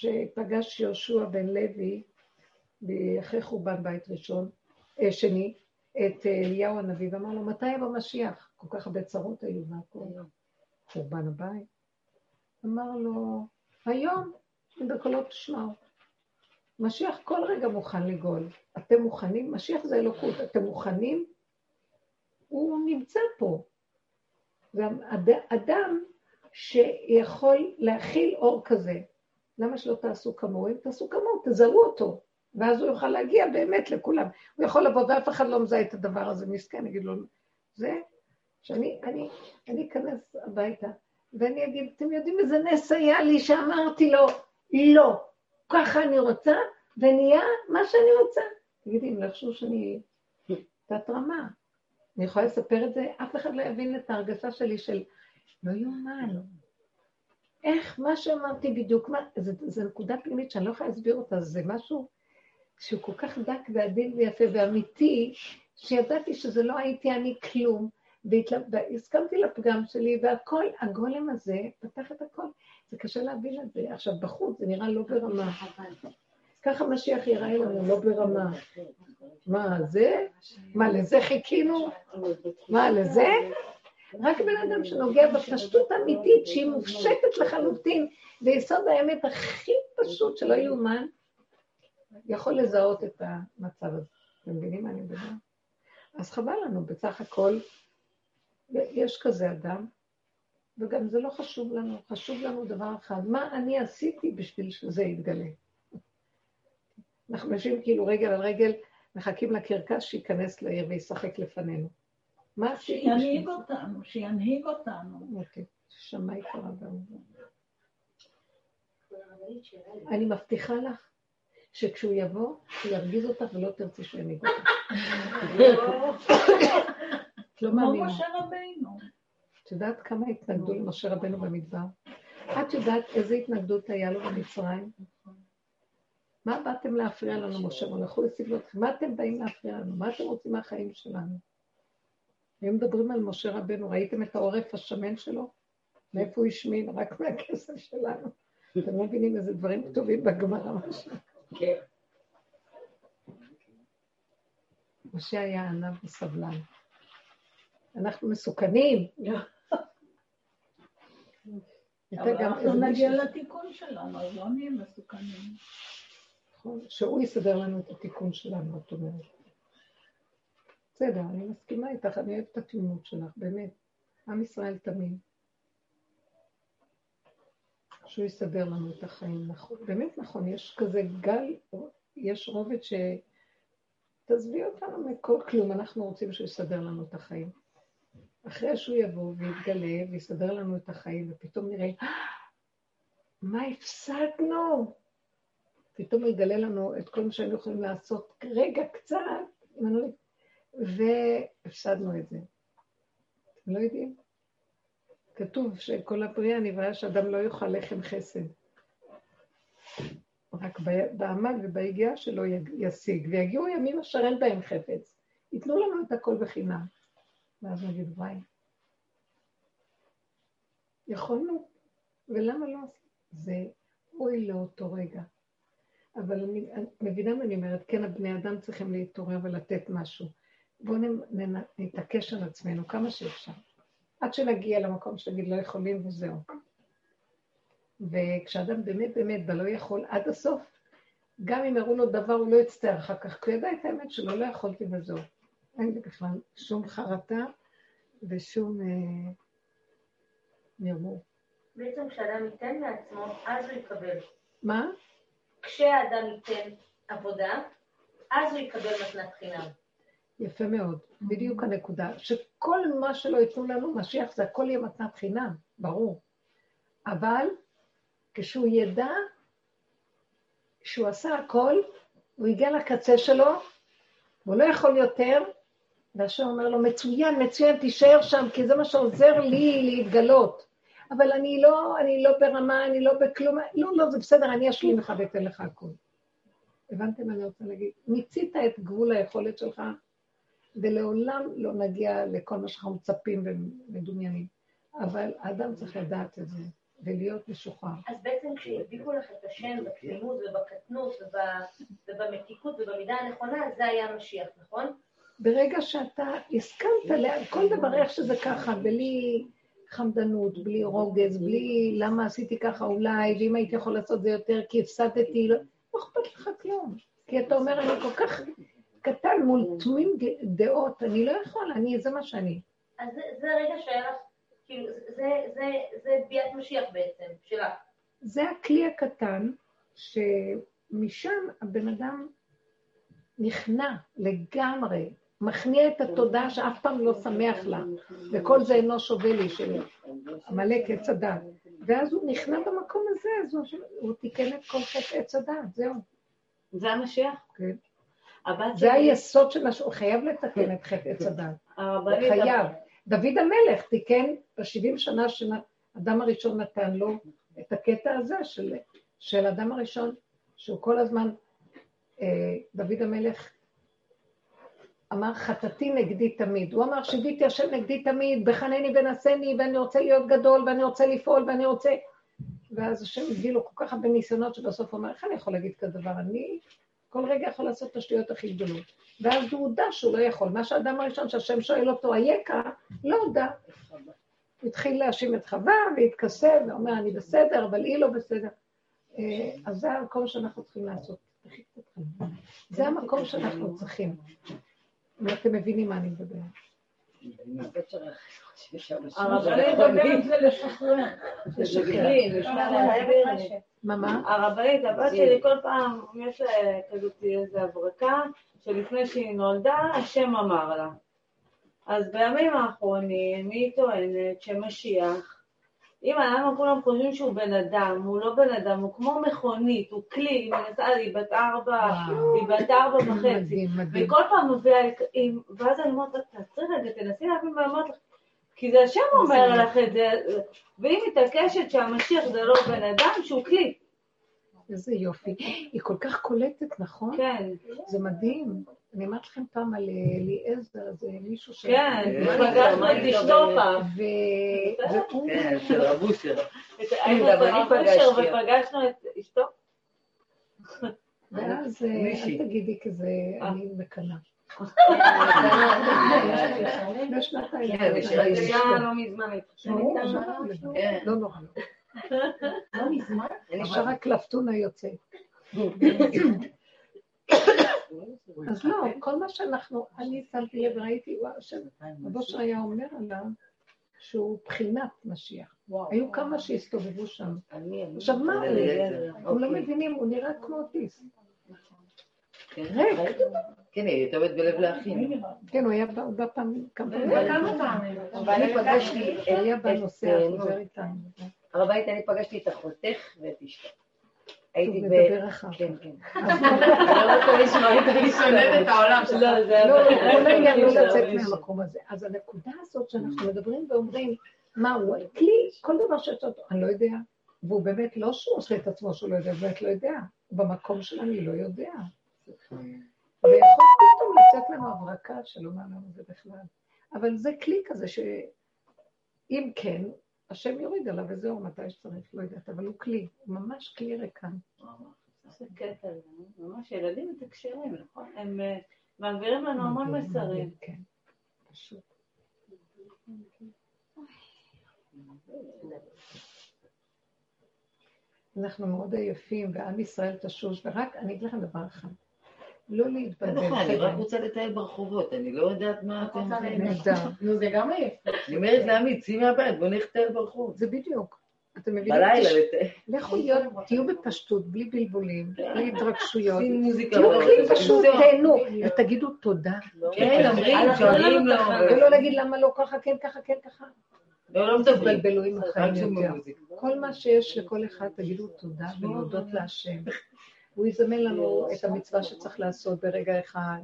שפגש יהושע בן לוי אחרי חורבן בית ראשון, אה, שני, את אליהו הנביא, ואמר לו, מתי יבוא משיח? כל כך הרבה צרות היו והכל. חורבן הבית. אמר לו, היום, בקולות תשמעו. משיח כל רגע מוכן לגאול. אתם מוכנים? משיח זה אלוקות. אתם מוכנים? הוא נמצא פה. אדם שיכול להכיל אור כזה, למה שלא תעשו כמוהו? אם תעשו כמוהו, תזהו אותו, ואז הוא יוכל להגיע באמת לכולם. הוא יכול לבוא ואף אחד לא מזהה את הדבר הזה, מסכן, יגיד לו, זה, שאני אני, אני אכנס הביתה, ואני אגיד, אתם יודעים איזה נס היה לי שאמרתי לו, לא, ככה אני רוצה, ונהיה מה שאני רוצה. תגידי, אם יחשבו שאני תת רמה, אני יכולה לספר את זה, אף אחד לא יבין את ההרגשה שלי של לא יאומן. איך מה שאמרתי בדיוק, מה, זה, זה נקודה פנימית שאני לא יכולה להסביר אותה, זה משהו שהוא כל כך דק ועדין ויפה ואמיתי, שידעתי שזה לא הייתי אני כלום, והסכמתי לפגם שלי, והכל, הגולם הזה פתח את הכל. זה קשה להבין את זה. עכשיו, בחוץ זה נראה לא ברמה. ככה משיח יראה לנו, לא ברמה. מה, זה? מה, לזה חיכינו? מה, לזה? רק בן אדם שנוגע בפשטות אמיתית שהיא מופשטת לחלוטין, ויסוד האמת הכי פשוט שלא יאומן, יכול לזהות את המצב הזה. אתם מבינים מה אני מדבר? אז חבל לנו, בסך הכל, יש כזה אדם, וגם זה לא חשוב לנו, חשוב לנו דבר אחד, מה אני עשיתי בשביל שזה יתגלה. אנחנו יושבים כאילו רגל על רגל, מחכים לקרקס שייכנס לעיר וישחק לפנינו. מה שינהיג אותנו, שינהיג אותנו. אוקיי, שמע יקרה גם. אני מבטיחה לך שכשהוא יבוא, הוא ירגיז אותך ולא תרצי שהוא ינהיג אותך. לא מאמינה. כמו משה רבינו. את יודעת כמה התנגדו למשה רבנו במדבר? את יודעת איזה התנגדות היה לו במצרים? מה באתם להפריע לנו, משה? הלכו לסבלותכם. מה אתם באים להפריע לנו? מה אתם רוצים מהחיים שלנו? אם מדברים על משה רבנו, ראיתם את העורף השמן שלו? מאיפה הוא השמין? רק מהכסף שלנו. אתם לא מבינים איזה דברים כתובים בגמרא משהו. כן. משה היה ענב וסבלן. אנחנו מסוכנים. אבל אנחנו נגיע לתיקון שלנו, אז לא נהיה מסוכנים. נכון, שהוא יסדר לנו את התיקון שלנו, את אומרת. בסדר, אני מסכימה איתך, אני אוהבת את התמימות שלך, באמת. עם ישראל תמים. שהוא יסדר לנו את החיים. נכון, באמת נכון, יש כזה גל, יש רובד ש... תעזבי אותנו מכל כלום, אנחנו רוצים שהוא יסדר לנו את החיים. אחרי שהוא יבוא ויתגלה ויסדר לנו את החיים, ופתאום נראה, מה הפסדנו? פתאום יגלה לנו את כל מה שהיינו יכולים לעשות רגע קצת, והפסדנו את זה. אתם לא יודעים? כתוב שכל הבריאה נבראה שאדם לא יאכל לחם חסד. רק בעמל וביגיעה שלו ישיג, ויגיעו ימים אשר אין בהם חפץ. ייתנו לנו את הכל בחינם. ואז נגיד, וואי, יכולנו, ולמה לא? זה אוי לאותו רגע. אבל אני, אני מבינה מה אני אומרת, כן, הבני אדם צריכים להתעורר ולתת משהו. בואו נתעקש על עצמנו כמה שאפשר. עד שנגיע למקום שנגיד לא יכולים וזהו. וכשאדם באמת באמת ולא יכול עד הסוף, גם אם הראו לו דבר, הוא לא יצטער אחר כך, כי הוא ידע את האמת שלו, לא יכולתי וזהו. אין לי בכלל שום חרטה ושום אה, נרמור. בעצם כשאדם ייתן מעצמו, אז הוא יקבל. מה? כשאדם ייתן עבודה, אז הוא יקבל מתנת חינם. יפה מאוד. בדיוק הנקודה. שכל מה שלא ייתנו לנו, משיח זה הכל יהיה מתנת חינם, ברור. אבל כשהוא ידע שהוא עשה הכל, הוא הגיע לקצה שלו, והוא לא יכול יותר, והשם אומר לו, מצוין, מצוין, תישאר שם, כי זה מה שעוזר לי להתגלות. אבל אני לא, אני לא ברמה, אני לא בכלום, לא, לא, זה בסדר, אני אשלים לך ואתן לך הכול. הבנתם מה אני רוצה להגיד? מיצית את גבול היכולת שלך, ולעולם לא נגיע לכל מה שאנחנו מצפים ומדומיינים. אבל האדם צריך לדעת את זה, ולהיות משוחרר. אז בעצם כשהדביקו לך את השם בתמימות ובקטנות וב- ובמתיקות ובמידה הנכונה, זה היה המשיח, נכון? ברגע שאתה הסכמת לכל דבר איך שזה ככה, בלי חמדנות, בלי רוגז, בלי למה עשיתי ככה אולי, ואם הייתי יכול לעשות זה יותר כי הפסדתי, לא אכפת לך כלום. כי אתה אומר, אני כל כך קטן מול תמים דעות, אני לא יכול, אני, זה מה שאני. אז זה, זה הרגע שהיה לך, כאילו, זה, זה, זה, זה ביאת משיח בעצם, שלך. זה הכלי הקטן, שמשם הבן אדם נכנע לגמרי, מכניע את התודעה שאף פעם לא שמח לה, וכל זה אינו שווה לי, של עמלק עץ הדת. ואז הוא נכנע במקום הזה, אז הוא, הוא תיקן את כל חטא עץ הדת, זהו. זה המשיח? כן. הבת זה שלי, היסוד של מה שהוא חייב לתקן את חטא עץ הדת. הרבנית, חייב. דוד המלך תיקן ב-70 שנה שאדם הראשון נתן לו את הקטע הזה של, של אדם הראשון, שהוא כל הזמן, אה, דוד המלך אמר חטאתי נגדי תמיד. הוא אמר שיביתי השם נגדי תמיד, בחנני ונשני, ואני רוצה להיות גדול, ואני רוצה לפעול, ואני רוצה... ואז השם הביא לו כל כך הרבה ניסיונות שבסוף הוא אמר, איך אני יכול להגיד כזה דבר? אני כל רגע יכול לעשות את השטויות הכי גדולות. ואז הוא הודה שהוא לא יכול. מה שהאדם הראשון שהשם שואל אותו, אייכה, לא הודה. הוא התחיל להאשים את חווה והתכסה ואומר, אני בסדר, אבל היא לא בסדר. אה, אז זה המקום שאנחנו צריכים לעשות. זה המקום שאנחנו צריכים. אם אתם מבינים מה אני מדברת. הרבנית, זה לשחרר. מה, מה? הרבנית, הבת שלי כל פעם, יש לה כזאת איזו הברקה, שלפני שהיא נולדה, השם אמר לה. אז בימים האחרונים היא טוענת שמשיח, אם אנחנו כולם חושבים שהוא בן אדם, הוא לא בן אדם, הוא כמו מכונית, הוא כלי, היא מנסה, היא בת ארבע. היא בת ארבע וחצי. מדהים, מדהים. וכל פעם מביאה, ואז אני אומרת תעצרי רגע, תנסי להבין מה אמרת לך, כי זה השם אומר לך את זה, והיא מתעקשת שהמשיח זה לא בן אדם, שהוא כלי. איזה יופי. היא כל כך קולטת, נכון? כן, זה מדהים. אני אמרתי לכם פעם על אה, אליעזר, זה מישהו ש... כן, פגשנו את איתו? אשתו פעם. ו- והוא... כן, של. את- הרב פגשתי אושר. ופגשנו את אשתו. ואז אה. אל תגידי כזה, אה. אני מקנאה. לא נורא. לא מזמן. עכשיו רק לפטונה יוצא. אז לא, כל מה שאנחנו, אני שמתי לב וראיתי, וואו, שהבושר היה אומר עליו שהוא בחינת משיח. היו כמה שהסתובבו שם. עכשיו מה, הם לא מבינים, הוא נראה כמו אוטיסט. כן. כן, היא הייתה עובדת בלב לאחים. כן, הוא היה בא פעמים. כמה פעמים. ואני פגשתי את- בנושא, את- חוזר איתנו. הר הבית, אני פגשתי את אחותך ואת אשתו. הוא הייתי ב... כן, כן. אני לא רוצה לשמוע את היא שונאת את העולם שלך. לא, זה... לא, כל העניין לא לצאת הרב. מהמקום הזה. אז הנקודה הזאת שאנחנו מדברים ואומרים, מה הוא כלי, כל דבר שיש אותו, אני לא יודע. והוא באמת לא שהוא עושה את עצמו שהוא לא יודע, הוא באמת לא יודע. במקום של אני לא יודע. ויכול פתאום לצאת לנו הברקה שלא לנו זה בכלל. אבל זה כלי כזה שאם כן, השם יוריד עליו וזהו מתי שצריך, לא יודעת, אבל הוא כלי, הוא ממש כלי ריקן. איזה קטע זה, ממש ילדים מתקשרים, נכון? הם אה, מעבירים לנו המון מסרים. כן, פשוט. אנחנו מאוד עייפים, ועם ישראל תשוש, ורק, אני אגיד לכם דבר אחד, לא להתבלבל. בטח, אני. רק רוצה לטייל ברחובות, אני לא יודעת מה אתם... נו, זה גם עייף. אני אומרת לעמי, צאי מהבית, בוא נלך לטייל ברחוב. זה בדיוק. אתם מבינים? בלילה לטייל. לכו להיות, תהיו בפשטות, בלי בלבולים, בלי התרגשויות. שים מוזיקה. תהיו כלי פשוט. תהנו, ותגידו תודה. כן, אומרים, לא שואלים לו. בתחנה. ולא להגיד למה לא ככה, כן ככה, כן ככה. לא, לא מדברים. תתבלבלו עם החיים יותר. כל מה שיש לכל אחד, תגידו תודה ולהודות להשם. הוא יזמן לנו את המצווה שצריך לעשות ברגע אחד,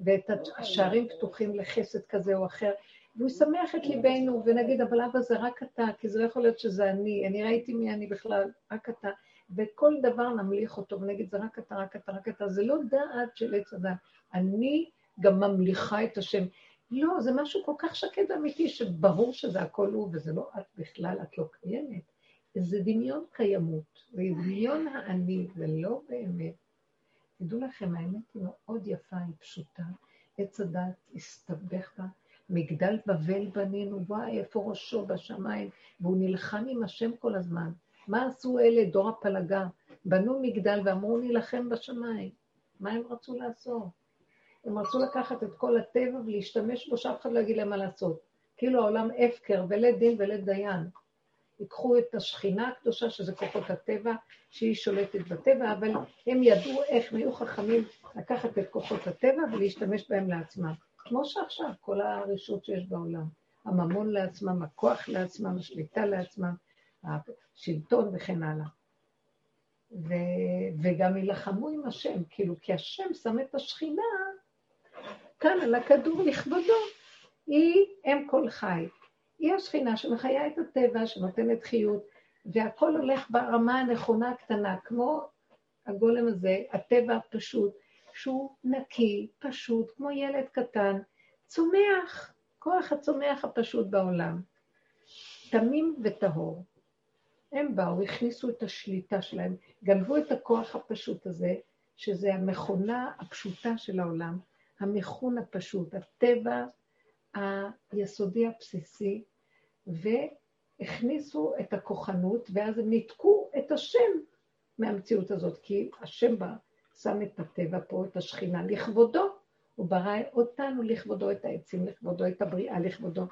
ואת השערים פתוחים לחסד כזה או אחר, והוא ישמח את ליבנו, ונגיד, אבל אבא זה רק אתה, כי זה לא יכול להיות שזה אני, אני ראיתי מי אני בכלל, רק אתה. וכל דבר נמליך אותו, ונגיד, זה רק אתה, רק אתה, רק אתה. זה לא דעת של עץ הדת. אני גם ממליכה את השם. לא, זה משהו כל כך שקט ואמיתי, שברור שזה הכל הוא, וזה לא את בכלל, את לא קיימת. זה דמיון קיימות, ודמיון האני, זה לא באמת. תדעו לכם, האמת היא מאוד יפה, היא פשוטה. עץ הדת הסתבך בה, מגדל בבל בנינו, וואי, איפה ראשו בשמיים, והוא נלחם עם השם כל הזמן. מה עשו אלה, דור הפלגה? בנו מגדל ואמרו נילחם בשמיים. מה הם רצו לעשות? הם רצו לקחת את כל הטבע ולהשתמש בו, שאף אחד לא יגיד להם מה לעשות. כאילו העולם הפקר, ולית דין ולית דיין. ייקחו את השכינה הקדושה, שזה כוחות הטבע, שהיא שולטת בטבע, אבל הם ידעו איך, הם היו חכמים לקחת את כוחות הטבע ולהשתמש בהם לעצמם. כמו שעכשיו, כל הרשות שיש בעולם. הממון לעצמם, הכוח לעצמם, השליטה לעצמם, השלטון וכן הלאה. ו... וגם יילחמו עם השם, כאילו, כי השם שם את השכינה כאן על הכדור לכבודו. היא אם כל חי. היא השכינה שמחיה את הטבע, שנותנת חיות, והכל הולך ברמה הנכונה הקטנה, כמו הגולם הזה, הטבע הפשוט, שהוא נקי, פשוט, כמו ילד קטן, צומח, כוח הצומח הפשוט בעולם, תמים וטהור. הם באו, הכניסו את השליטה שלהם, גנבו את הכוח הפשוט הזה, שזה המכונה הפשוטה של העולם, המכון הפשוט, הטבע היסודי הבסיסי, והכניסו את הכוחנות, ואז הם ניתקו את השם מהמציאות הזאת, כי השם בה שם את הטבע פה, את השכינה, לכבודו. הוא ברא אותנו לכבודו, את העצים לכבודו, את הבריאה לכבודו,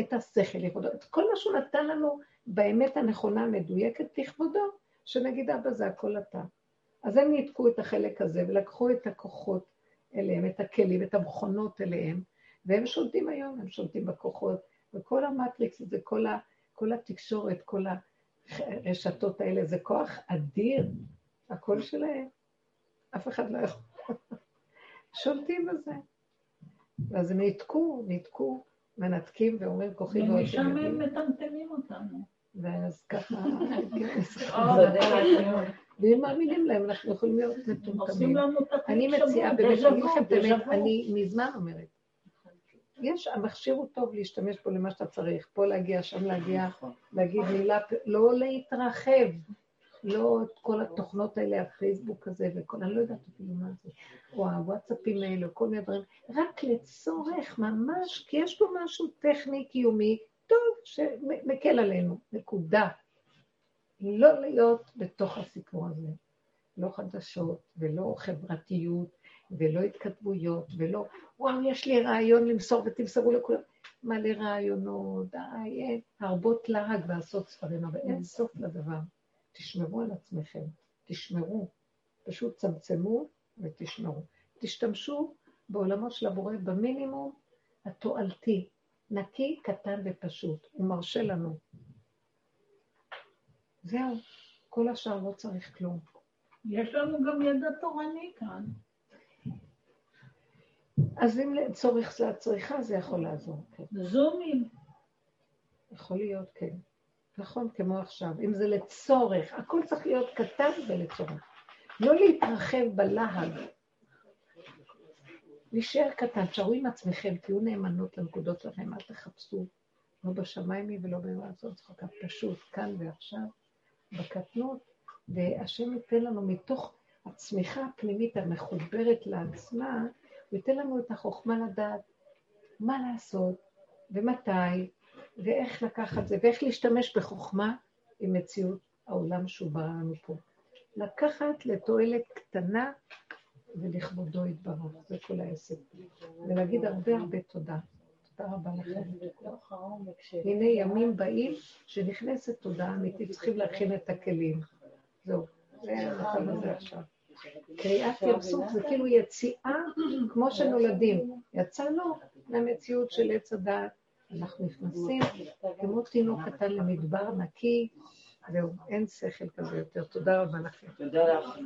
את השכל לכבודו, את כל מה שהוא נתן לנו באמת הנכונה המדויקת לכבודו, שנגיד אבא זה הכל אתה. אז הם ניתקו את החלק הזה ולקחו את הכוחות אליהם, את הכלים, את המכונות אליהם, והם שולטים היום, הם שולטים בכוחות, וכל המטריקס הזה, כל, ה, כל התקשורת, כל הרשתות האלה, זה כוח אדיר, הכל שלהם. אף אחד לא יכול. שולטים בזה. ואז הם ניתקו, ניתקו, מנתקים ואומרים כוחי ועוד ומשם הם מטמטמים אותנו. ואז ככה, כן, ואם מאמינים להם, אנחנו יכולים להיות מטומטמים. אני מציעה, באמת. אני מזמן אומרת, יש, המכשיר הוא טוב להשתמש בו למה שאתה צריך, פה להגיע, שם להגיע, להגיד מילה, לא להתרחב, לא את כל התוכנות האלה, הפייסבוק הזה וכל, אני לא יודעת אפילו מה זה, או הוואטסאפים האלה, כל מיני דברים, רק לצורך ממש, כי יש פה משהו טכני, קיומי, טוב, שמקל עלינו, נקודה. לא להיות בתוך הסיפור הזה. לא חדשות, ולא חברתיות, ולא התכתבויות, ולא, וואו, יש לי רעיון למסור ותמסרו לכולם. מלא רעיונות, די, אין, הרבות לעג ועשות ספרים, אבל אין סוף לדבר. תשמרו על עצמכם, תשמרו. פשוט צמצמו ותשמרו. תשתמשו בעולמות של הבורא במינימום התועלתי, נקי, קטן ופשוט. הוא מרשה לנו. זהו, כל השאר לא צריך כלום. יש לנו גם ידע תורני כאן. אז אם לצורך זה הצריכה, זה יכול לעזור. כן. זומים. יכול להיות, כן. נכון, כמו עכשיו. אם זה לצורך, הכל צריך להיות קטן ולצורך. לא להתרחב בלהג. להישאר קטן, תשארו עם עצמכם, תהיו נאמנות לנקודות שלכם, אל תחפשו, לא בשמיים היא ולא במעצות צחוקה, פשוט, כאן ועכשיו, בקטנות, והשם ייתן לנו מתוך הצמיחה הפנימית המחוברת לעצמה, הוא ייתן לנו את החוכמה לדעת מה לעשות ומתי, ואיך לקחת זה, ואיך להשתמש בחוכמה עם מציאות העולם שהוא ברא לנו פה. לקחת לתועלת קטנה ולכבודו יתברך, זה כל העסק. ולהגיד הרבה הרבה תודה. תודה רבה לכם. הנה ימים באים שנכנסת תודעה אמיתית, צריכים להכין את הכלים. זהו, זה המצב הזה עכשיו. קריאת ים סוף זה כאילו יציאה כמו שנולדים. יצאנו מהמציאות של עץ הדעת, אנחנו נכנסים כמו תינוק קטן למדבר נקי, זהו, אין שכל כזה יותר. תודה רבה לכם. תודה לך.